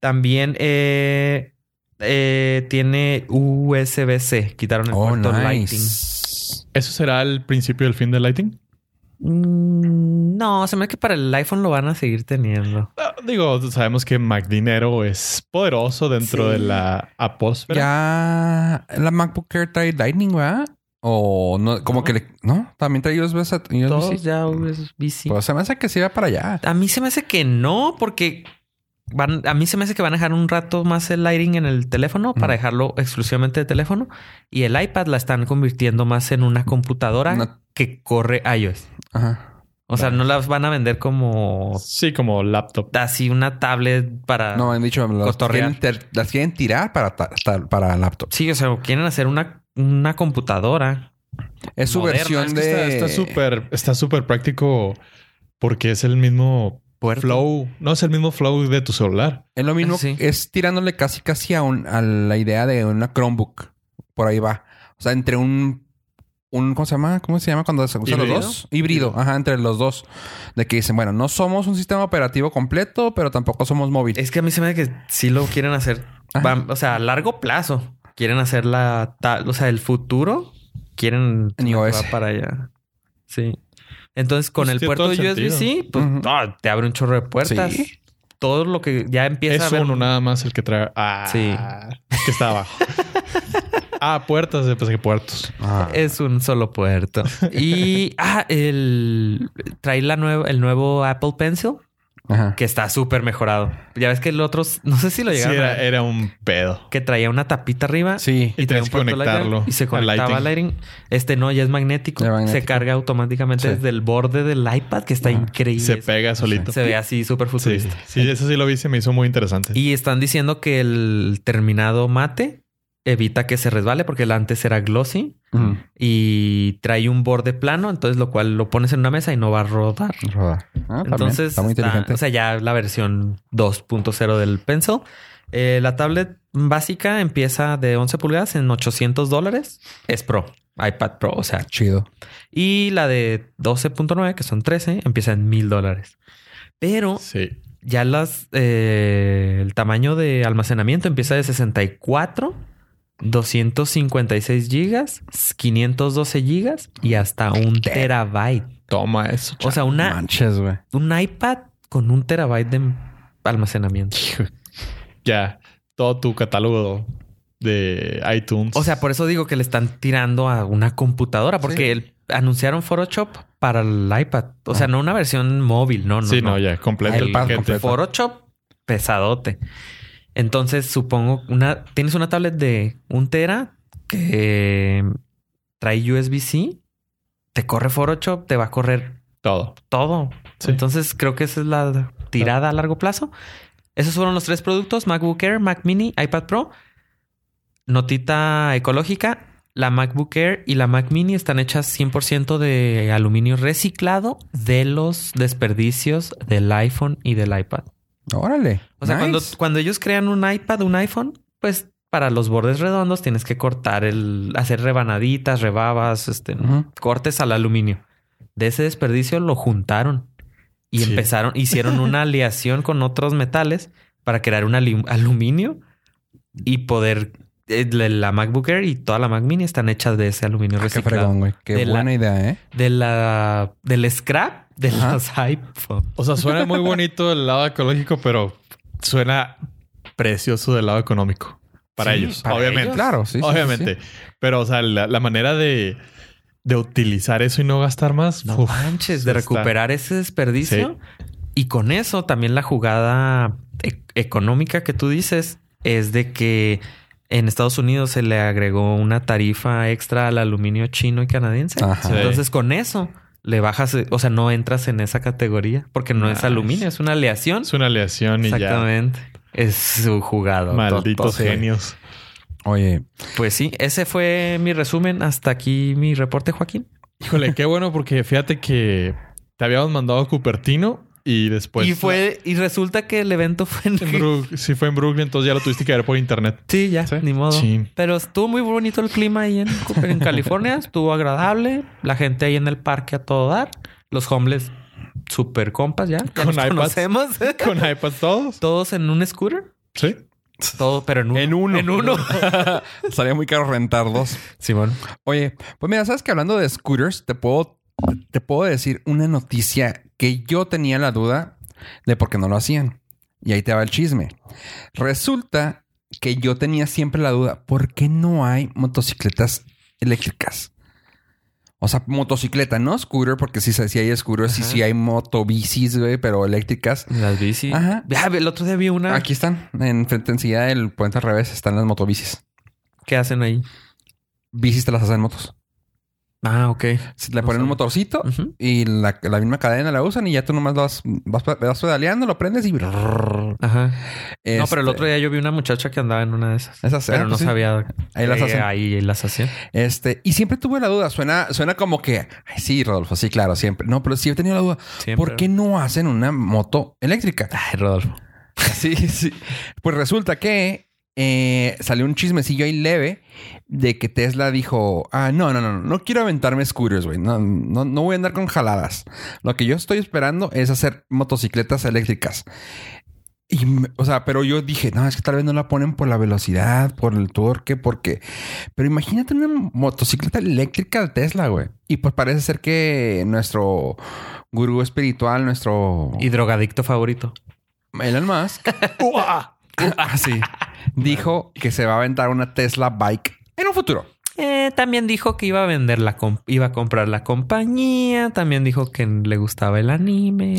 También eh, eh, tiene USB-C. Quitaron el
Oh,
puerto Lightning.
nice.
¿Eso será el principio del fin del Lighting?
Mm, no, se me hace que para el iPhone lo van a seguir teniendo.
Digo, sabemos que Mac Dinero es poderoso dentro
Sí.
de la apósfera.
Ya la MacBook Air trae Lightning, ¿verdad? O no, como que le. No, también trae USB. USB
Todos ya USB-C.
Pues se me hace que se iba para allá.
A mí se me hace que no, porque van, a mí se me hace que van a dejar un rato más el lighting en el teléfono para dejarlo exclusivamente de teléfono. Y el iPad la están convirtiendo más en una computadora
Una-
que corre iOS.
Ajá.
O sea, no las van a vender como
Sí, como laptop.
así una tablet para.
No, han dicho, las quieren, las quieren tirar para, para laptop.
Sí, o sea, quieren hacer una, una computadora.
Es su
Moderna,
versión
Es que
de.
está- está súper está súper práctico porque es el mismo
Puerto.
flow. No es el mismo flow de tu celular.
Es lo mismo,
Sí.
es tirándole casi casi a, un- a la idea de una Chromebook. Por ahí va. O sea, entre un, un ¿cómo se llama? ¿Cómo se llama cuando se usan los dos? Híbrido, ajá, entre los dos. De que dicen, bueno, no somos un sistema operativo completo, pero tampoco somos móvil.
Es que a mí se me hace que sí lo quieren hacer. Van- o sea, a largo plazo. Quieren hacer la tal, o sea, el futuro. Quieren
En iOS.
va para allá. Sí. Entonces, con
Pues
el puerto USB-C, pues ah, te abre un chorro de puertas.
Sí.
Todo lo que ya empieza
Es
a ver.
uno nada más el que trae. Ah,
Sí.
Que está abajo. ah, puertas. Pues que puertos.
Ah.
Es un solo puerto. Y ah, el trae la nueva, el nuevo Apple Pencil
Ajá.
que está súper mejorado. Ya ves que el otro, no sé si lo
Sí,
llegaron a
era, un pedo.
que traía una tapita arriba
Sí.
Y
traía
tenías que
puerto Lightning
conectarlo
y se conectaba al
lighting.
lighting. Este no, ya es magnético. Se carga automáticamente
Sí.
desde el borde del iPad, que está
Ajá.
increíble.
Se pega solito.
Se ve así súper
Sí,
futurista.
sí, eso sí lo vi. Se me hizo muy interesante.
Y están diciendo que el terminado mate evita que se resbale porque el antes era glossy y trae un borde plano, entonces lo cual lo pones en una mesa y no va a rodar.
Roda. Ah.
Entonces,
está muy
está-
inteligente.
o sea, ya la versión 2.0 del Pencil. Eh, la tablet básica empieza de 11 pulgadas en 800 dólares. Es Pro, iPad Pro, o sea.
Chido.
Y la de 12.9, que son 13, empieza en 1000 dólares. Pero
Sí.
ya las eh, el tamaño de almacenamiento empieza de 64, 256 gigas, 512 gigas y hasta un terabyte.
Toma eso.
O sea, una,
Manches,
un iPad con un terabyte de almacenamiento.
Ya. Todo tu catálogo de iTunes.
O sea, por eso digo que le están tirando a una computadora, porque
Sí.
el- anunciaron Photoshop para el iPad. O sea, no una versión móvil, no, no.
sí, no, ya. Completo.
El completo.
Photoshop pesadote. Entonces, supongo una tienes una tablet de un tera que trae USB-C, te corre Photoshop, te va a correr
Todo.
todo.
Sí.
Entonces, creo que esa es la tirada a largo plazo. Esos fueron los tres productos: MacBook Air, Mac Mini, iPad Pro. Notita ecológica. La MacBook Air y la Mac Mini están hechas 100% de aluminio reciclado de los desperdicios del iPhone y del iPad.
Órale.
O sea,
Nice.
cuando, cuando ellos crean un iPad, un iPhone, pues para los bordes redondos tienes que cortar el, hacer rebanaditas, rebabas, este, cortes al aluminio. De ese desperdicio lo juntaron y
Sí.
empezaron, hicieron una aleación con otros metales para crear un aluminio y poder la la MacBook Air y toda la Mac Mini están hechas de ese aluminio
Ah, Qué
reciclado.
fregón, güey. Qué
De la-
buena idea, ¿eh?
de la del scrap de
Ajá.
los iPhone.
O sea, suena muy bonito el lado ecológico, pero suena precioso del lado económico. Para
Sí,
ellos,
para
obviamente.
ellos.
Claro, sí. sí,
obviamente. Pero, o sea, la, la manera de, de utilizar eso y no gastar más.
No
uf,
manches, de
está-
recuperar ese desperdicio. Y con eso también la jugada e- económica que tú dices es de que en Estados Unidos se le agregó una tarifa extra al aluminio chino y canadiense.
Ajá.
Sí.
Entonces con eso le bajas, o sea, no entras en esa categoría porque no es aluminio, es una aleación.
Es una aleación y ya.
Exactamente. Es su jugada.
Malditos genios.
Oye,
Pues sí, ese fue mi resumen. Hasta aquí mi reporte, Joaquín.
Híjole, qué bueno porque fíjate que te habíamos mandado a Cupertino y después.
y fue, y resulta que el evento fue en,
En Brook- sí, fue en Brooklyn, entonces ya lo tuviste que ver por internet.
Sí, ya,
Sí.
ni modo.
Sí.
Pero estuvo muy bonito el clima ahí en, en California. estuvo agradable. La gente ahí en el parque a todo dar. Los homeless super compas ya. ya
Con
nos
iPads.
conocemos.
Con iPad todos.
Todos en un scooter.
Sí.
Todo, pero en uno.
En uno.
En uno.
salía muy caro rentar dos.
Simón.
Oye, pues mira, sabes que hablando de scooters, te puedo, te puedo decir una noticia que yo tenía la duda de por qué no lo hacían. Y ahí te va el chisme. Resulta que yo tenía siempre la duda, ¿por qué no hay motocicletas eléctricas? O sea, motocicleta, no scooter, porque sí, sí hay scooters, sí, sí hay motobicis, güey, pero eléctricas.
Las bici.
Ajá.
Ah, el otro día vi una.
Aquí están, en frente enseguida del puente al revés, están las motobicis.
¿Qué hacen ahí?
Bicis te las hacen motos.
Ah, ok.
Se Le
No
ponen un motorcito y la, la misma cadena la usan y ya tú nomás vas, vas, vas pedaleando, lo prendes y...
Ajá. No, pero el
Este,
otro día yo vi una muchacha que andaba en una de esas.
Esas,
pero
ah,
no
pues sí.
sabía.
Ahí las hacen.
Ahí las hacían.
Este, y siempre tuve la duda. Suena, suena como que, ay, sí, Rodolfo, sí, claro, siempre. No, pero sí he tenido la duda.
Siempre.
¿Por qué no hacen una moto eléctrica?
Ay, Rodolfo.
Sí, sí. Pues resulta que eh, salió un chismecillo ahí leve de que Tesla dijo: Ah, no, no, no, no quiero aventarme scooters, güey. No, no, no voy a andar con jaladas. Lo que yo estoy esperando es hacer motocicletas eléctricas. Y, o sea, pero yo dije, no, es que tal vez no la ponen por la velocidad, por el torque, porque... Pero imagínate una motocicleta eléctrica de Tesla, güey. Y pues parece ser que nuestro gurú espiritual, nuestro...
Y drogadicto favorito.
Elon Musk. ah, sí. Dijo que se va a aventar una Tesla Bike en un futuro.
Eh, también dijo que iba a vender la iba a comprar la compañía. También dijo que le gustaba el anime.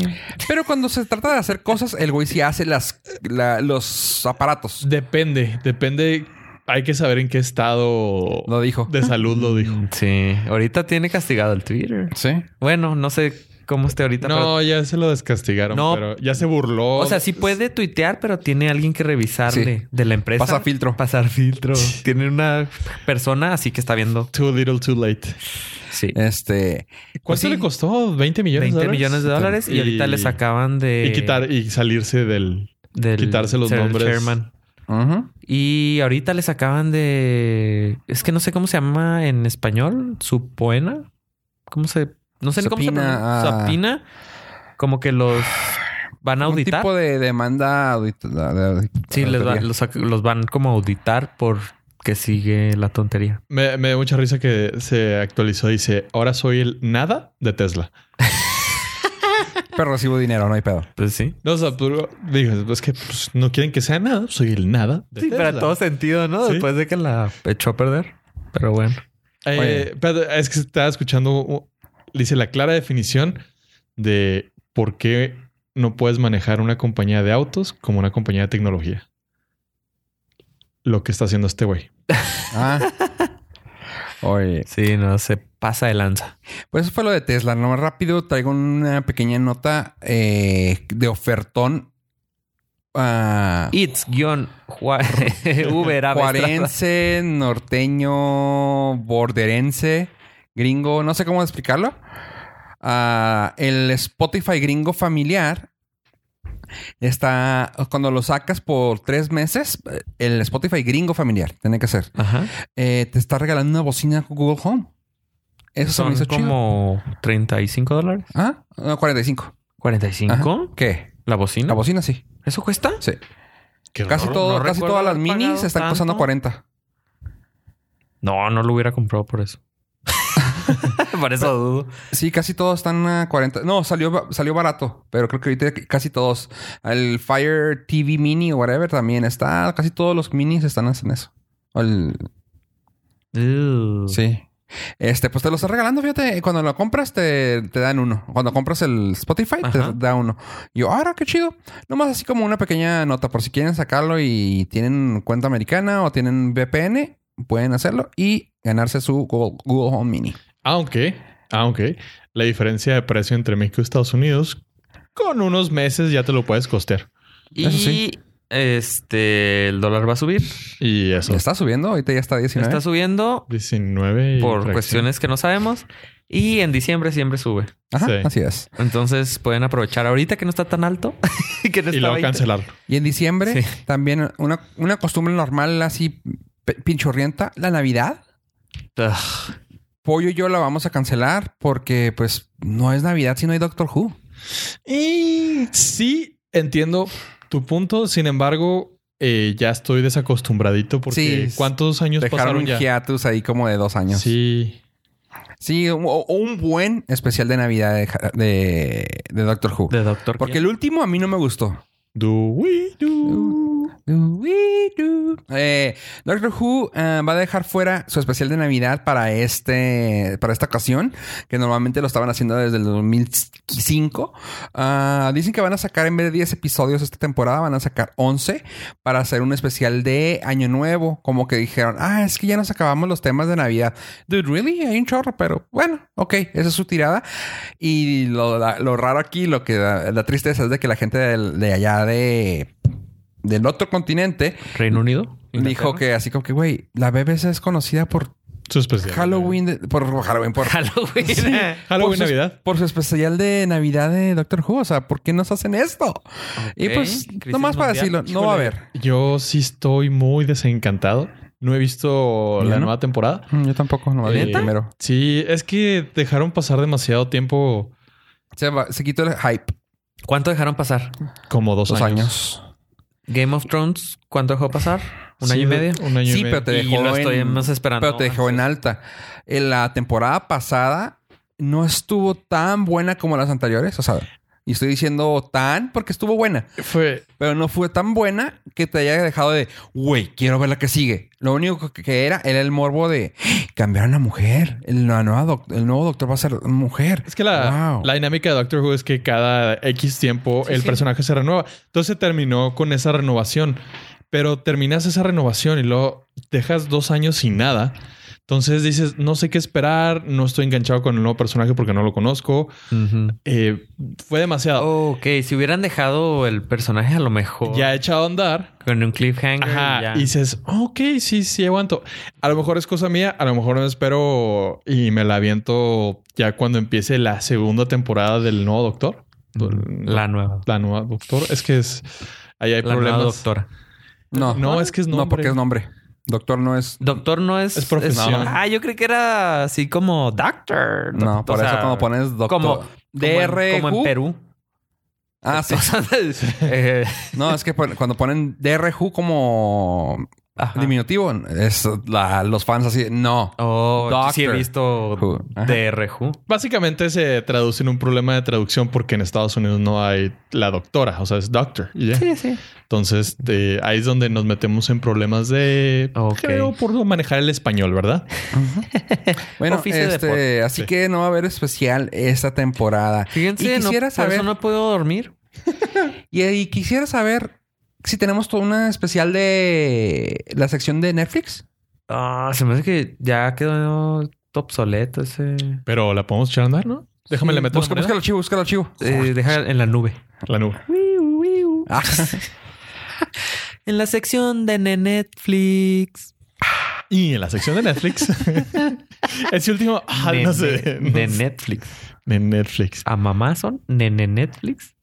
Pero cuando se trata de hacer cosas, el güey sí hace las, la- los aparatos.
Depende, depende. Hay que saber en qué estado
Lo dijo.
de salud lo dijo.
Sí. Ahorita tiene castigado el Twitter.
Sí.
Bueno, no sé cómo esté ahorita. pero-
No, ya se lo descastigaron,
No.
pero ya se burló.
O sea, sí puede tuitear, pero tiene alguien que revisarle
Sí.
de la empresa.
Pasa filtro.
Pasar filtro. tiene una persona así que está viendo.
Too little, too late.
Sí.
Este.
¿Cuánto
sí.
le costó? ¿20 millones
20
de dólares?
millones de dólares y,
Y-
ahorita les acaban de...
Y quitar y salirse del.
del
quitarse los nombres.
chairman.
Ujú.
Y ahorita les acaban de... Es que no sé cómo se llama en español. Su poena. ¿Cómo se...? No sé ni cómo se.
Supina.
Como que los van a
Un
auditar.
tipo de demanda audit- de- de-
Sí, les va- los, van como a auditar por que sigue la tontería.
Me, me dio mucha risa que se actualizó. Dice: Ahora soy el nada de Tesla.
Pero recibo dinero, no hay pedo.
Pues sí.
No, o sea, pero dijo: Es que pues, no quieren que sea nada. Soy el nada de
Sí,
Tesla.
pero en todo sentido, ¿no?
Sí.
Después de que la echó a perder. Pero bueno.
Eh, pero es que estaba escuchando, dice la clara definición de por qué no puedes manejar una compañía de autos como una compañía de tecnología. Lo que está haciendo este güey.
Ah. Oye,
Sí, no, se pasa de lanza.
pues eso fue lo de Tesla. No más rápido traigo una pequeña nota eh, de ofertón. ah,
It's guion.
Juarense, norteño, borderense, gringo, no sé cómo explicarlo. Ah, el Spotify gringo familiar está cuando lo sacas por tres meses. El Spotify gringo familiar tiene que ser.
Ajá.
eh, te está regalando una bocina con Google Home. Eso se me
Son
hizo chido.
como 35 dólares.
Ah, no, 45.
¿45?
Ajá. ¿Qué?
¿La bocina?
La bocina sí.
¿Eso cuesta?
Sí.
Qué
Casi,
raro.
todo,
no
casi todas las minis están costando
tanto.
40.
No, no lo hubiera comprado por eso. por eso dudo.
Sí, casi todos están a 40. No, salió, salió barato, pero creo que ahorita casi todos. El Fire TV Mini o whatever también está. Casi todos los minis están en eso. El- sí. Este, pues te lo están regalando, fíjate. Cuando lo compras, te, te dan uno. Cuando compras el Spotify,
Ajá.
te da uno. Yo, ahora qué chido. Nomás así como una pequeña nota por si quieren sacarlo y tienen cuenta americana o tienen VPN, pueden hacerlo y ganarse su Google, Google Home Mini.
Aunque, aunque la diferencia de precio entre México y Estados Unidos, con unos meses ya te lo puedes costear.
Y
Eso sí.
este, el dólar va a subir.
Y eso.
Está subiendo, ahorita ya está 19.
Está subiendo
19 y
por
fracción.
cuestiones que no sabemos. Y en diciembre siempre sube.
Ajá,
Sí.
así es.
Entonces pueden aprovechar ahorita que no está tan alto. que no
Y luego
20.
cancelarlo.
Y en diciembre
Sí.
también una, una costumbre normal así pinchurrienta, la Navidad.
Ugh.
Pollo y yo la vamos a cancelar porque pues no es Navidad si no hay Doctor Who.
Y sí, entiendo tu punto. Sin embargo, eh, ya estoy desacostumbradito porque
Sí,
¿cuántos años
Dejaron
pasaron
un
ya?
hiatus ahí como de dos años. Sí,
Sí.
un, o- un buen especial de Navidad de, de- de Doctor Who.
De Doctor
Porque
Quién.
el último a mí no me gustó.
Do we do?
Eh, Doctor Who eh, va a dejar fuera su especial de Navidad para este para esta ocasión, que normalmente lo estaban haciendo desde el 2005. Ah, dicen que van a sacar en vez de 10 episodios esta temporada, van a sacar 11 para hacer un especial de Año Nuevo. Como que dijeron, ah, es que ya nos acabamos los temas de Navidad. Dude, really? Hay un chorro, pero bueno, ok, esa es su tirada. Y lo, lo raro aquí, lo que da, la tristeza es de que la gente de allá de del otro continente.
Reino Unido.
Dijo que así como que, güey, la BBC es conocida por
su especial.
Halloween, de, por Halloween, por
Halloween.
Sí,
Halloween,
por su,
Navidad.
Por su especial de Navidad de Doctor Who. O sea, ¿por qué nos hacen esto? Y pues, nomás para decirlo, no va a haber.
Yo sí estoy muy desencantado. No he visto la
no?
nueva temporada.
Yo tampoco, no
Eh,
primero.
Sí, es que dejaron pasar demasiado tiempo,
Se, va- se quitó el hype.
¿Cuánto dejaron pasar?
como dos,
Dos
años.
años.
Game of Thrones, ¿cuánto dejó pasar? ¿Un año y medio?
Un año
Sí,
y medio.
pero te dejó
estoy
en-
más esperando.
Pero te dejó en alta. En la temporada pasada no estuvo tan buena como las anteriores. O sea, y estoy diciendo tan porque estuvo buena.
Fue,
Pero no fue tan buena que te haya dejado de, güey, quiero ver la que sigue. Lo único que- era era el morbo de cambiar a mujer. El, la nueva doc- el nuevo doctor va a ser mujer.
Es que la,
Wow.
la dinámica de Doctor Who es que cada X tiempo
Sí,
el
sí.
personaje se renueva. Entonces terminó con esa renovación. Pero terminas esa renovación y luego dejas dos años sin nada. Entonces dices, no sé qué esperar, no estoy enganchado con el nuevo personaje porque no lo conozco. Eh, fue demasiado.
Ok, si hubieran dejado el personaje a lo mejor
Ya echado a andar.
con un cliffhanger.
Ajá.
ya.
Y dices, ok, sí, sí, aguanto. A lo mejor es cosa mía, a lo mejor me espero y me la aviento ya cuando empiece la segunda temporada del nuevo Doctor.
La nueva.
La nueva Doctor. Es que es. Ahí hay
La nueva
problemas.
doctora.
No.
No, es que es
No,
nombre.
porque es nombre. Doctor no es.
Doctor no es...
Es profesión.
no. Ah, yo creí que era así como Doctor.
No,
O
por
sea,
eso cuando pones doctor.
Como,
DR.
como, en, como en Perú.
Ah, sí.
Sea, eh,
No, es que cuando ponen DRJ como
ajá.
diminutivo, es la- los fans así. No.
Oh, sí he visto
Who.
Básicamente se traduce en un problema de traducción porque en Estados Unidos no hay la doctora, o sea, es doctor.
Sí, sí.
Entonces, de- ahí es donde nos metemos en problemas de.
Ok.
Creo por manejar el español, ¿verdad?
Bueno, este, así
Sí.
que no va a haber especial esta temporada.
Fíjense,
y
no,
quisiera
por
saber,
eso no puedo dormir.
y, y quisiera saber si tenemos toda una especial de la sección de Netflix.
Ah, se me hace que ya quedó obsoleto ese.
Pero la podemos echar a andar, ¿no? Déjame le meter
Busca,
la,
busca el archivo, busca el archivo.
Eh, deja en la nube.
la nube.
Ah,
En la sección de Netflix.
Y en la sección de Netflix. Ese último. Ah,
de,
no sé.
de-
no
de
sé.
Netflix.
De Netflix.
A Mamazon, Nene Netflix.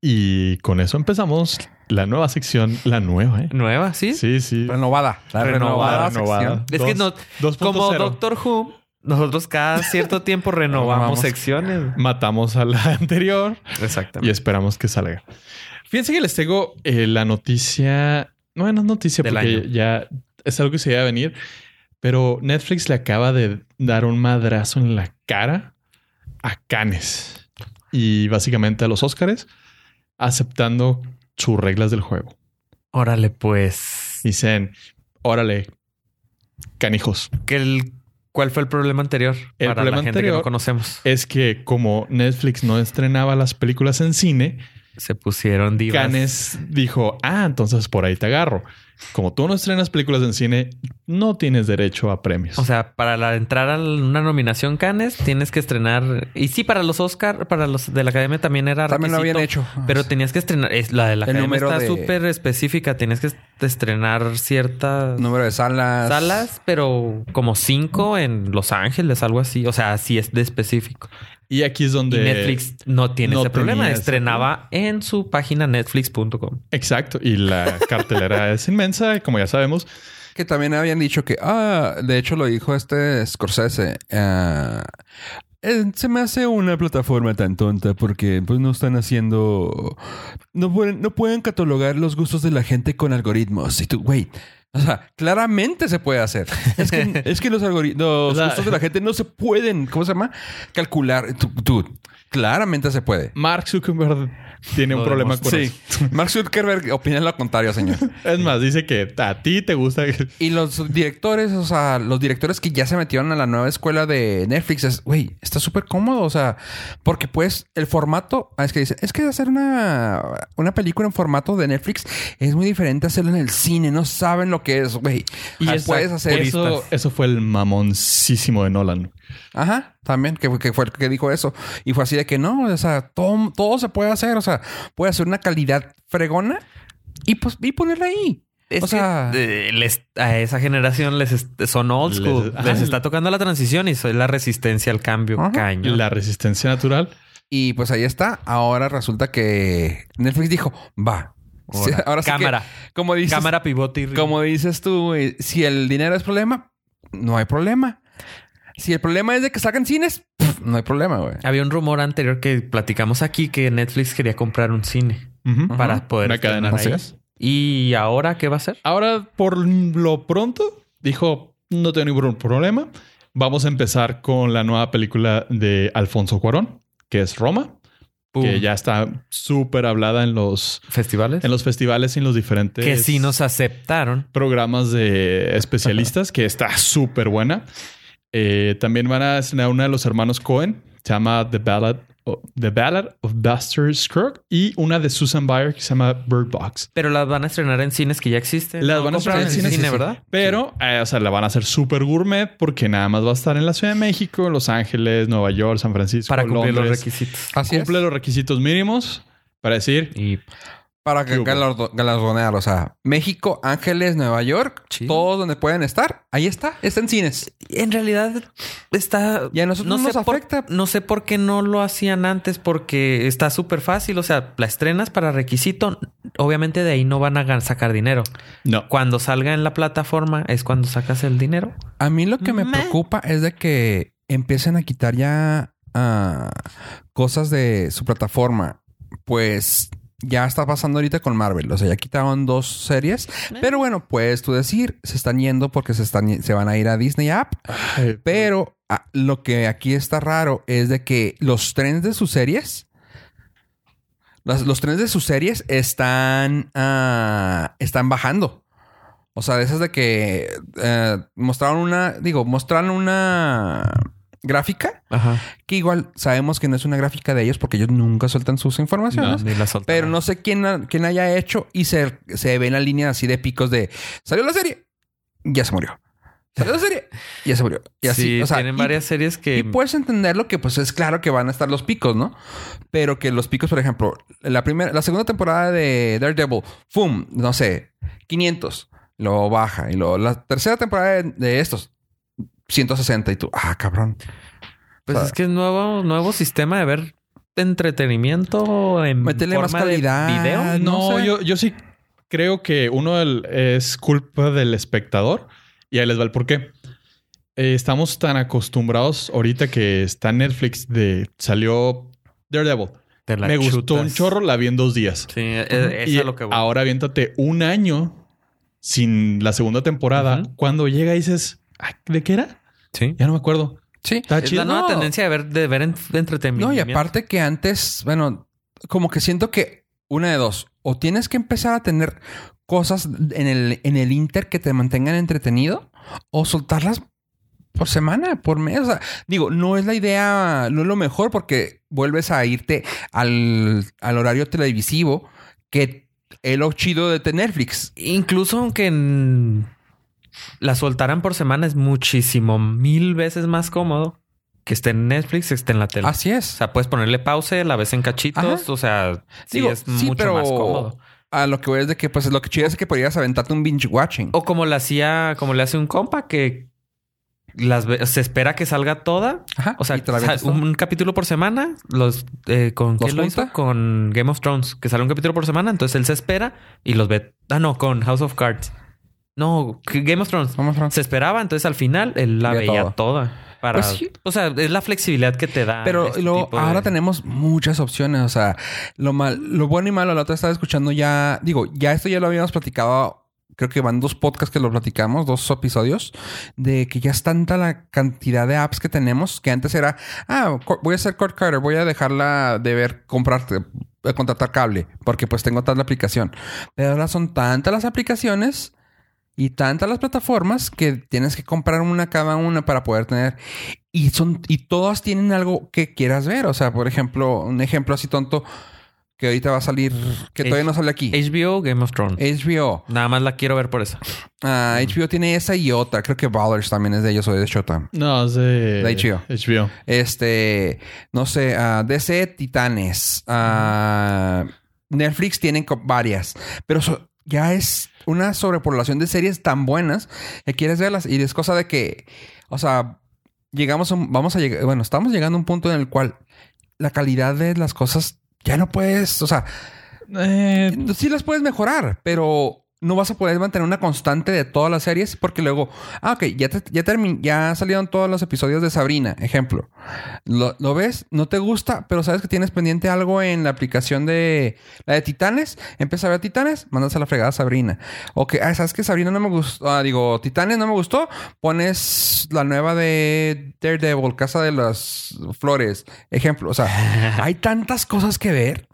Y con eso empezamos la nueva sección, la nueva, ¿eh?
Nueva, ¿sí?
Sí, sí.
renovada. La renovada,
Renovada,
sección.
Es que no, como
2.0.
Doctor Who, nosotros cada cierto tiempo renovamos
Renovamos.
secciones.
Matamos a la anterior y
Exactamente.
esperamos que salga. Fíjense que les tengo eh, la noticia. No, no es noticia
Del
porque
año.
ya es algo que se iba a venir. Pero Netflix le acaba de dar un madrazo en la cara a Cannes y básicamente a los Óscares, aceptando sus reglas del juego.
Órale, pues.
Dicen, órale, canijos.
¿Qué el, ¿Cuál fue el problema anterior?
El
para
problema
la gente que
anterior-
no conocemos.
Es que como Netflix no estrenaba las películas en cine,
Se pusieron divas.
Cannes dijo, ah, entonces por ahí te agarro. Como tú no estrenas películas en cine, no tienes derecho a premios.
O sea, para la, entrar a una nominación Cannes tienes que estrenar. Y sí, para los Oscar, para los de la academia también era.
También lo habían hecho.
Pero tenías que estrenar. Es, la de la
El
academia
número
está
de-
súper específica. Tienes que estrenar ciertas
Número de salas.
salas, pero como cinco en Los Ángeles, algo así. O sea, así es de específico.
Y aquí es donde...
y Netflix no tiene
no
ese problema.
ese
Estrenaba en su página netflix.com.
Exacto. Y la cartelera es inmensa, como ya sabemos.
Que también habían dicho que, ah, de hecho lo dijo este Scorsese. ah, eh, se me hace una plataforma tan tonta porque pues no están haciendo... No pueden, no pueden catalogar los gustos de la gente con algoritmos. Y tú, wait. O sea, claramente se puede hacer. Es que, es que los algoritmos, los
O sea-
gustos de la gente no se pueden, ¿cómo se llama? Calcular. Tú, Claramente se puede.
Mark Zuckerberg tiene un problema con
Sí.
eso.
Mark Zuckerberg opina lo contrario, señor.
Es más, dice que a ti te gusta.
Y los directores, o sea, los directores que ya se metieron a la nueva escuela de Netflix, es, güey, está súper cómodo, o sea, porque pues el formato, ah, es que dice, es que hacer una, una película en formato de Netflix es muy diferente a hacerlo en el cine, no saben lo que es, güey.
Y
Ah, puedes hacer
eso, eso fue el mamoncísimo de Nolan.
Ajá, también, que, fue- que fue el que dijo eso. Y fue así de que no, o sea, todo, todo se puede hacer, o sea, puede hacer una calidad fregona y pues y ponerla ahí.
Es
o sea,
que, eh, les- a esa generación les son old school.
Les-
está tocando la transición y soy la resistencia al cambio
Ajá.
caño.
La resistencia natural.
y pues ahí está. Ahora resulta que Netflix dijo, va. Sí, ahora sí que,
Cámara.
como dices,
Cámara pivote y
como dices tú, si el dinero es problema, no hay problema. Si el problema es de que sacan cines, no hay problema, güey.
Había un rumor anterior que platicamos aquí que Netflix quería comprar un cine para poder
Una cadena.
ahí. ¿Y ahora qué va a hacer?
Ahora, por lo pronto, dijo, no tengo ningún problema. Vamos a empezar con la nueva película de Alfonso Cuarón, que es Roma,
Pum.
que ya está súper hablada en los,
festivales
en los festivales y en los diferentes
que sí nos aceptaron.
programas de especialistas, que está súper buena. Eh, también van a estrenar una de los hermanos Cohen, se llama The Ballad, o- The Ballad of Buster Scruggs, y una de Susan Bayer que se llama Bird Box.
Pero las van a estrenar en cines que ya existen.
Las
No
van a estrenar en cines, sí, sí.
¿verdad?
Pero, eh, o sea, la van a hacer súper gourmet porque nada más va a estar en la Ciudad de México, Los Ángeles, Nueva York, San Francisco,
Para cumplir los requisitos.
Así es.
Cumple los requisitos mínimos para decir,
Y
Para galardo- galardonear, o sea, México, Ángeles, Nueva York,
Sí.
todos donde pueden estar, ahí está, está en cines.
en realidad está.
Y a nosotros nos
sé por-
afecta.
no sé por qué no lo hacían antes, porque está súper fácil. O sea, la estrenas para requisito. Obviamente de ahí no van a gan- sacar dinero.
no.
Cuando salga en la plataforma es cuando sacas el dinero.
A mí lo que me preocupa es de que empiecen a quitar ya ah, cosas de su plataforma. Pues ya está pasando ahorita con Marvel. O sea, ya quitaron dos series. Pero bueno, puedes tú decir, se están yendo porque se, están, se van a ir a Disney App.
Ay,
Pero ah, lo que aquí está raro es de que los trenes de sus series. Los trenes de sus series están. ah, están bajando. O sea, de esas de que eh, mostraron una. Digo, mostraron una gráfica
Ajá.
que igual sabemos que no es una gráfica de ellos porque ellos nunca sueltan sus informaciones.
Ni la soltaron.
Pero no sé quién, ha- quién haya hecho y se, se ve en la línea así de picos de salió la serie, ya se murió. Salió la serie, ya se murió. Y así,
sí,
o sea,
tienen
y-
varias series que.
y puedes entenderlo que pues es claro que van a estar los picos, ¿no? Pero que los picos, por ejemplo, la primera, la segunda temporada de Daredevil, ¡fum! No sé, 500. Lo baja. Y luego la tercera temporada de, de estos, 160. Y tú, ah, cabrón.
Pues
o sea,
es que es nuevo, nuevo sistema de ver entretenimiento en
Métele más
forma de
calidad.
video.
No
No,
sé.
yo, yo sí creo que uno del- es culpa del espectador y ahí les va el por qué. Eh, estamos tan acostumbrados ahorita que está Netflix de salió Daredevil.
Te la
Me gustó un chorro, la vi en dos días.
Sí, es, es
y
a lo que voy.
ahora aviéntate un año sin la segunda temporada. Cuando llega dices, "Ay, ¿de qué era?
sí.
Ya no me acuerdo.
Sí.
Está
Es
chido.
la nueva
No.
tendencia de ver, de ver en- entretenimiento.
No, y aparte que antes, bueno, como que siento que una de dos, o tienes que empezar a tener cosas en el, en el Inter que te mantengan entretenido, o soltarlas por semana, por mes. O sea, digo, no es la idea, no es lo mejor porque vuelves a irte al, al horario televisivo que es lo chido de Netflix.
Incluso aunque en- la soltaran por semana es muchísimo, mil veces más cómodo que esté en Netflix, que esté en la tele.
Así
O
es.
sea, puedes ponerle pausa, la ves en cachitos.
Ajá.
O sea, sí
Digo,
es
sí,
mucho
pero-
más cómodo.
A lo que voy es de que, pues, lo que chido es que podrías aventarte un binge watching.
O como le hacía, como le hace un compa que las se espera que salga toda.
Ajá.
O sea, un capítulo por semana. Los eh, con
¿Los
quién lo hizo? Con Game of Thrones, que sale un capítulo por semana. Entonces él se espera y los ve. Ah, no, con House of Cards. No, Game of Thrones.
Vamos, Fran.
Se esperaba, entonces al final él la
Veía
toda. Para,
Pues sí.
O sea, es la flexibilidad que te da.
Pero
este
luego,
de-
ahora tenemos muchas opciones. O sea, lo mal, lo bueno y malo, la otra estaba escuchando ya. Digo, ya esto ya lo habíamos platicado creo que van dos podcasts que lo platicamos, dos episodios, de que ya es tanta la cantidad de apps que tenemos que antes era, ah, voy a hacer Cord Carter, voy a dejarla de ver, comprarte, contratar cable, porque pues tengo tal aplicación. Pero ahora son tantas las aplicaciones y tantas las plataformas que tienes que comprar una cada una para poder tener. Y son, y todas tienen algo que quieras ver. O sea, por ejemplo, un ejemplo así tonto que ahorita va a salir, que todavía no sale aquí.
HBO, Game of Thrones.
HBO.
Nada más la quiero ver por eso.
Ah, HBO tiene esa y otra. Creo que Ballers también es de ellos o de Showtime.
No, es de,
De HBO.
HBO.
Este, no sé, ah, DC Titanes. Ah, Netflix tienen varias. Pero so- ya es una sobrepoblación de series tan buenas que quieres verlas. Y es cosa de que, o sea, llegamos a un- vamos a llegar, bueno, estamos llegando a un punto en el cual la calidad de las cosas ya no puedes, o sea,
Eh,
sí las puedes mejorar, pero no vas a poder mantener una constante de todas las series porque luego, ah, ok, ya, te- ya, salieron todos los episodios de Sabrina, ejemplo. Lo, lo ves, no te gusta, pero sabes que tienes pendiente algo en la aplicación de la de Titanes. Empieza a ver Titanes, mandas a la fregada a Sabrina. Ok, ah, sabes que Sabrina no me gustó, ah, digo, Titanes no me gustó, pones la nueva de Daredevil, Casa de las Flores, ejemplo. O sea, hay tantas cosas que ver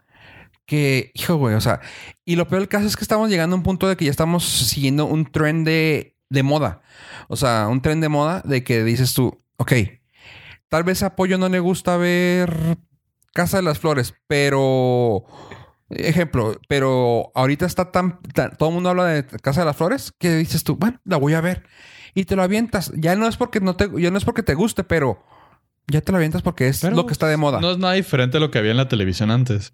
que, hijo, güey, o sea, y lo peor del caso es que estamos llegando a un punto de que ya estamos siguiendo un tren de, de moda. O sea, un tren de moda de que dices tú, ok, tal vez a Pollo no le gusta ver Casa de las Flores, pero, ejemplo, pero ahorita está tan, tan- todo el mundo habla de Casa de las Flores que dices tú, bueno, la voy a ver. Y te lo avientas. Ya no es porque no te, ya no es porque te guste, pero ya te lo avientas porque es
pero
lo que está de moda.
No es nada diferente a lo que había en la televisión antes.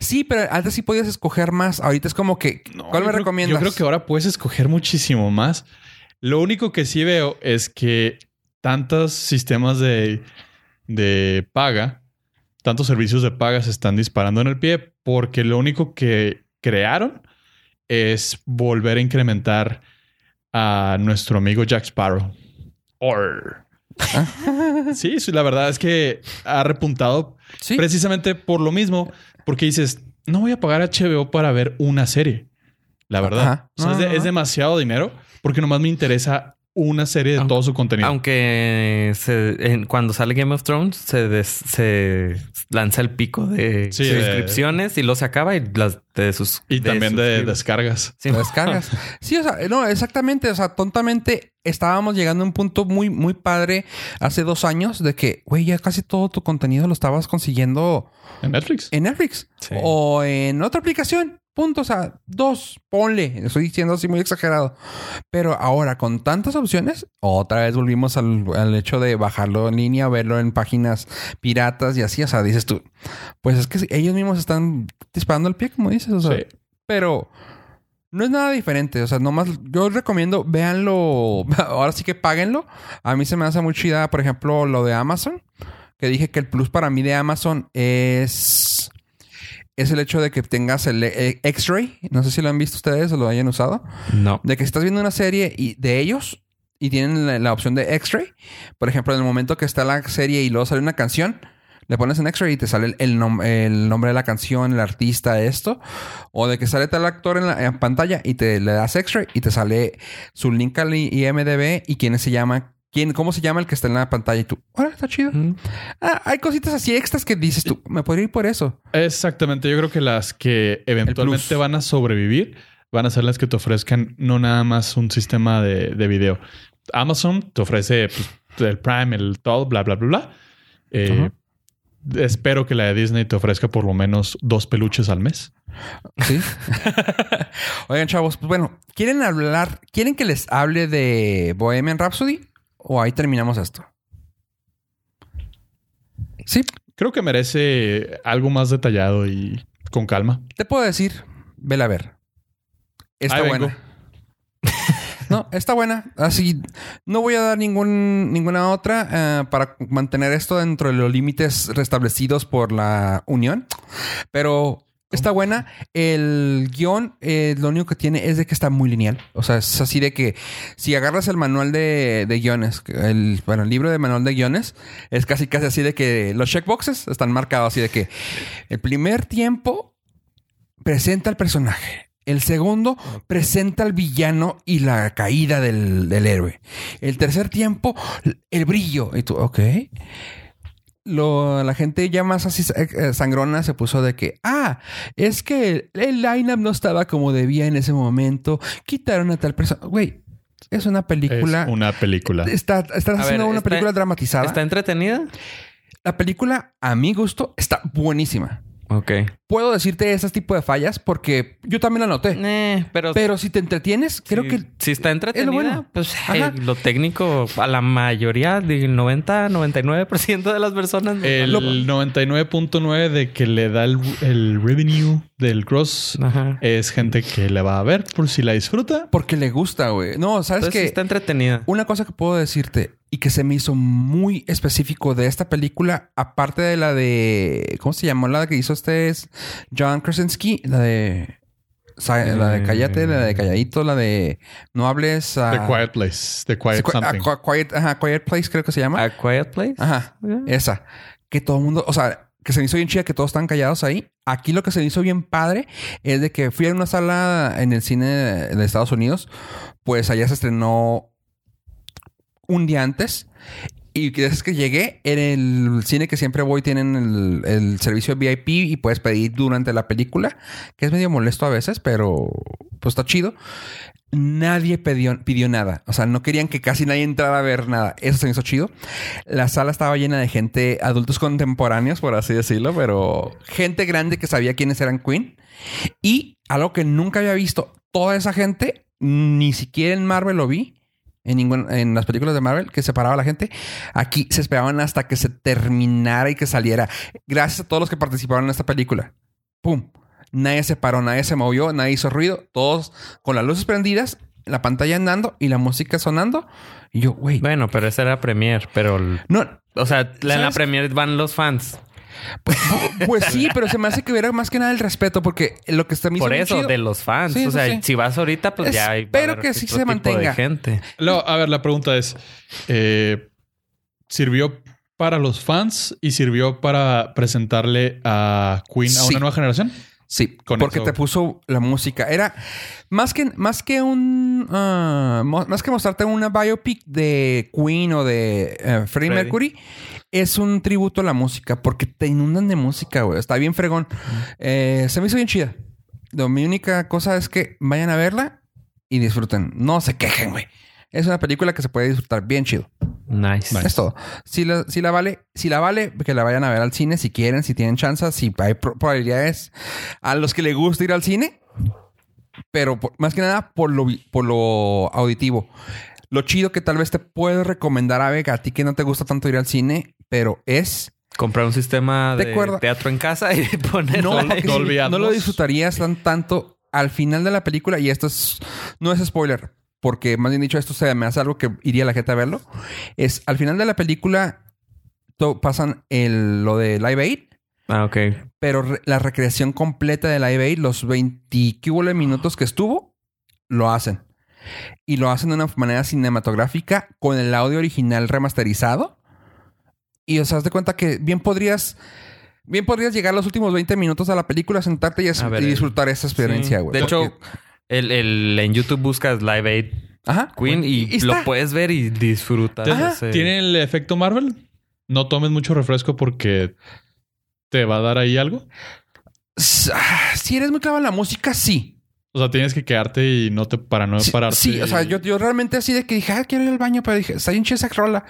Sí, pero antes sí podías escoger más. Ahorita es como que,
No,
¿cuál me
creo-
recomiendas?
Yo creo que ahora puedes escoger muchísimo más. Lo único que sí veo es que tantos sistemas de, de paga, tantos servicios de paga se están disparando en el pie porque lo único que crearon es volver a incrementar a nuestro amigo Jack Sparrow. Or. Sí, sí, la verdad es que ha repuntado
Sí.
precisamente por lo mismo, porque dices, no voy a pagar HBO para ver una serie. La verdad.
Ajá.
O sea, es, de- es demasiado dinero porque nomás me interesa una serie de
Aunque-
todo su contenido.
Aunque se- en- cuando sale Game of Thrones se, des- se lanza el pico de
Sí, de-
suscripciones y luego se acaba y las de sus
y también de descargas.
Sí.
Descargas. Sí, o sea, no, exactamente. O sea, tontamente estábamos llegando a un punto muy, muy padre hace dos años de que, güey, ya casi todo tu contenido lo estabas consiguiendo
En Netflix.
en Netflix
Sí.
o en otra aplicación. Punto. O sea, dos, ponle. Estoy diciendo así muy exagerado. Pero ahora, con tantas opciones, otra vez volvimos al, al hecho de bajarlo en línea, verlo en páginas piratas y así. O sea, dices tú, pues es que ellos mismos están disparando el pie, como dices. O sea,
Sí.
pero no es nada diferente. O sea, nomás yo recomiendo, véanlo. Ahora sí que páguenlo. A mí se me hace muy chida, por ejemplo, lo de Amazon. Que dije que el plus para mí de Amazon es. Es el hecho de que tengas el eh, X-Ray. No sé si lo han visto ustedes o lo hayan usado.
No.
De que estás viendo una serie y de ellos y tienen la, la opción de X-Ray. Por ejemplo, en el momento que está la serie y luego sale una canción, le pones en X-Ray y te sale el, el nom- el nombre de la canción, el artista, esto. O de que sale tal actor en la en pantalla y te le das X-Ray y te sale su link al IMDB y quién se llama. ¿Quién, ¿Cómo se llama el que está en la pantalla? Y tú, ahora está chido.
Mm.
Ah, hay cositas así extras que dices tú, me podría ir por eso.
Exactamente. Yo creo que las que eventualmente van a sobrevivir van a ser las que te ofrezcan no nada más un sistema de, de video. Amazon te ofrece pues, el Prime, el todo, bla, bla, bla, bla. Eh, Espero que la de Disney te ofrezca por lo menos dos peluches al mes.
Sí. Oigan, chavos, pues bueno, ¿quieren hablar? ¿Quieren que les hable de Bohemian Rhapsody? ¿O ahí terminamos esto? Sí,
Creo que merece algo más detallado y con calma.
te puedo decir, vela a ver. Está
Ahí vengo.
buena. No, está buena. Así, no voy a dar ningún, ninguna otra eh, para mantener esto dentro de los límites restablecidos por la Unión. Pero está buena. El guion, eh, lo único que tiene es de que está muy lineal. O sea, es así de que si agarras el manual de, de guiones, el, bueno, el libro de manual de guiones, es casi casi así de que los checkboxes están marcados así de que el primer tiempo presenta al personaje. El segundo presenta al villano y la caída del, del héroe. El tercer tiempo, el brillo. Y tú, ok. Lo, la gente ya más así eh, sangrona se puso de que, ah, es que el, el lineup no estaba como debía en ese momento. Quitaron a tal persona. Güey, es una película.
Es una película.
Está, estás
A
haciendo
ver,
una
está-
película dramatizada.
¿Está entretenida?
La película, a mi gusto, está buenísima.
Ok.
Puedo decirte ese tipo de fallas porque yo también la noté.
Eh, pero...
Pero si te entretienes, creo que
Si está entretenida,
bueno.
pues eh, lo técnico a la mayoría, del 90, 99% de las personas...
El 99.9 de que le da el, el revenue del gross
Ajá.
es gente que le va a ver por si la disfruta.
porque le gusta, güey. No, sabes
Entonces, sí
que
está entretenida.
una cosa que puedo decirte y que se me hizo muy específico de esta película, aparte de la de ¿cómo se llamó la que hizo este es John Krasinski, la de la de Cállate, la de Calladito, la de No hables a
The Quiet Place. The Quiet
Qui- ah,
Something.
Qui- Quiet, ajá, Quiet Place creo que se llama.
A Quiet Place.
Ajá. Esa. Que todo el mundo, o sea, que se me hizo bien chida que todos están callados ahí. Aquí lo que se me hizo bien padre es de que fui a una sala en el cine de Estados Unidos. Pues allá se estrenó un día antes. Y desde que llegué, en el cine que siempre voy tienen el, el servicio VIP y puedes pedir durante la película, que es medio molesto a veces, pero pues está chido. Nadie pidió, pidió nada. O sea, no querían que casi nadie entrara a ver nada. Eso se me hizo chido. La sala estaba llena de gente, adultos contemporáneos, por así decirlo, pero gente grande que sabía quiénes eran Queen. Y algo que nunca había visto, toda esa gente, ni siquiera en Marvel lo vi. En, ningún- en las películas de Marvel que separaba a la gente. Aquí se esperaban hasta que se terminara y que saliera. Gracias a todos los que participaron en esta película. ¡Pum! Nadie se paró, nadie se movió, nadie hizo ruido. Todos con las luces prendidas, la pantalla andando y la música sonando. Y yo, güey.
Bueno, pero esa era Premiere, pero... el-
No,
O sea, en la. Premiere van los fans.
Pues, pues sí, pero se me hace que hubiera más que nada el respeto, porque lo que está hizo
Por eso,
chido-
de los fans.
Sí,
o sea,
sí.
si vas ahorita, pues ya hay...
Espero que sí se mantenga.
gente.
Luego, a ver, la pregunta es: eh, ¿sirvió para los fans y sirvió para presentarle a Queen a
Sí.
una nueva generación?
Sí,
Con
porque
eso-
te puso la música. Era más que, más que un. ah, más que mostrarte una biopic de Queen o de eh, Freddie. Mercury, es un tributo a la música porque te inundan de música, güey. Está bien fregón. Eh, se me hizo bien chida. Lo, mi única cosa es que vayan a verla y disfruten. No se quejen, güey. Es una película que se puede disfrutar bien chido.
Nice.
Nice.
Es todo. Si la, si la vale, si la vale, que la vayan a ver al cine si quieren, si tienen chance, si hay pro- probabilidades a los que les gusta ir al cine. Pero por- más que nada por lo, por lo auditivo. Lo chido que tal vez te puedo recomendar a Vega, a ti que no te gusta tanto ir al cine, pero es
Comprar un sistema
De
teatro en casa y ponerlo
no, si- no lo disfrutarías tan tanto al final de la película. Y esto es, no es spoiler, porque más bien dicho, esto se me hace algo que iría la gente a verlo. Es al final de la película to- pasan el, lo de Live Aid,
Ah, ok.
pero re- la recreación completa de Live Aid, los 20 ¿qué hubo de minutos que estuvo, lo hacen. Y lo hacen de una manera cinematográfica con el audio original remasterizado. Y o sea, haz de cuenta que bien podrías. Bien podrías llegar los últimos 20 minutos a la película, sentarte y,
A ver,
y
el-
disfrutar esa experiencia,
Sí. De
Porque-
hecho, el, el- en YouTube buscas Live Aid
Ajá.
Queen y,
Y
lo puedes ver y disfrutar. Ese-
¿Tiene el efecto Marvel? No tomes mucho refresco porque te va a dar ahí algo.
Ah, Si eres muy clavo en la música, sí.
O sea, tienes que quedarte y no te para no
Sí,
pararte.
sí, o sea, yo, yo realmente así de que dije, ah, quiero ir al baño, pero dije, está bien chida esa rola.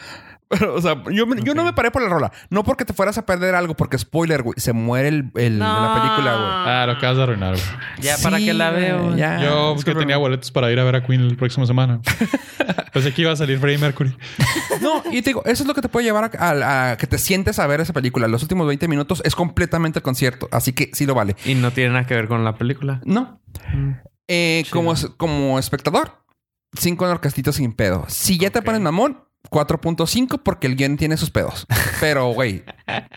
Pero, o sea, yo, me- yo no me paré por la rola. No porque te fueras a perder algo, porque spoiler, güey. Se muere el, el- la película, güey.
Ah, lo acabas de arruinar, güey.
Ya, ¿para qué la veo?
ya.
Yo que tenía boletos para ir a ver a Queen la próxima semana. Pensé que iba a salir Freddie Mercury.
No, y te digo, eso es lo que te puede llevar a, a- a que te sientes a ver esa película. Los últimos 20 minutos es completamente el concierto. Así que sí lo vale.
Y no tiene nada que ver con la película.
No.
Mm.
Eh, como, como espectador, 5 orquestitos sin pedo. Si ya te pones mamón, 4.5 porque el guion tiene sus pedos. Pero, güey,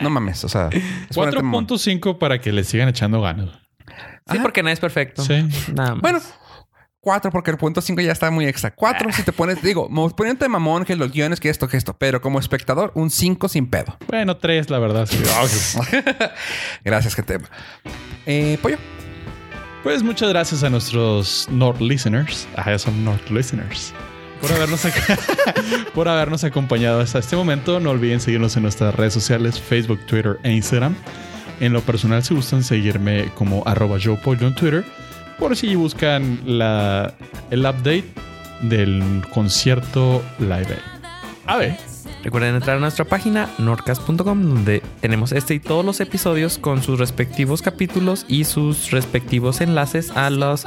no mames. O sea, es ponerte mamón.
4.5 para que le sigan echando ganas.
Sí, porque nadie es perfecto.
Sí.
Nada más.
Bueno, 4 porque el punto 5 ya está muy extra. 4 si te pones, digo, poniéndote mamón que los guiones, que esto, que esto. Pero como espectador, un 5 sin pedo.
Bueno, 3, la verdad. sí.
Gracias, gente. Eh, pollo.
Pues muchas gracias a nuestros North listeners. Ah, ya son North listeners. Por habernos, por habernos acompañado hasta este momento. No olviden seguirnos en nuestras redes sociales, Facebook, Twitter e Instagram. En lo personal, si gustan seguirme como arroba en Twitter, por si buscan la, el update del concierto Live A ver.
Recuerden entrar a nuestra página norcas.com donde tenemos este y todos los episodios con sus respectivos capítulos y sus respectivos enlaces a los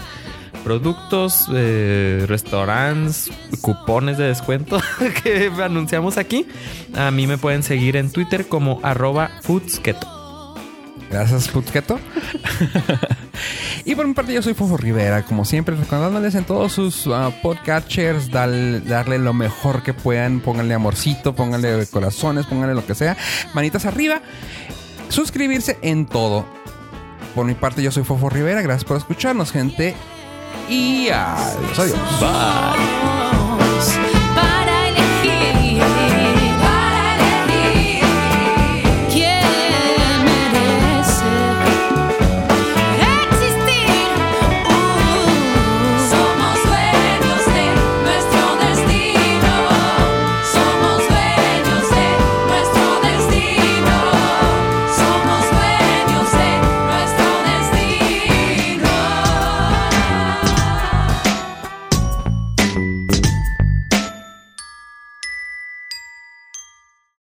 productos, eh, restaurantes, cupones de descuento que anunciamos aquí. A mí me pueden seguir en Twitter como arroba foodsketo.
Gracias, Putzketo. y por mi parte, yo soy Fofo Rivera, como siempre, recordándoles en todos sus uh, podcatchers, darle lo mejor que puedan. Pónganle amorcito, pónganle corazones, pónganle lo que sea. Manitas arriba. Suscribirse en todo. Por mi parte, yo soy Fofo Rivera. Gracias por escucharnos, gente. Y adiós. Adiós.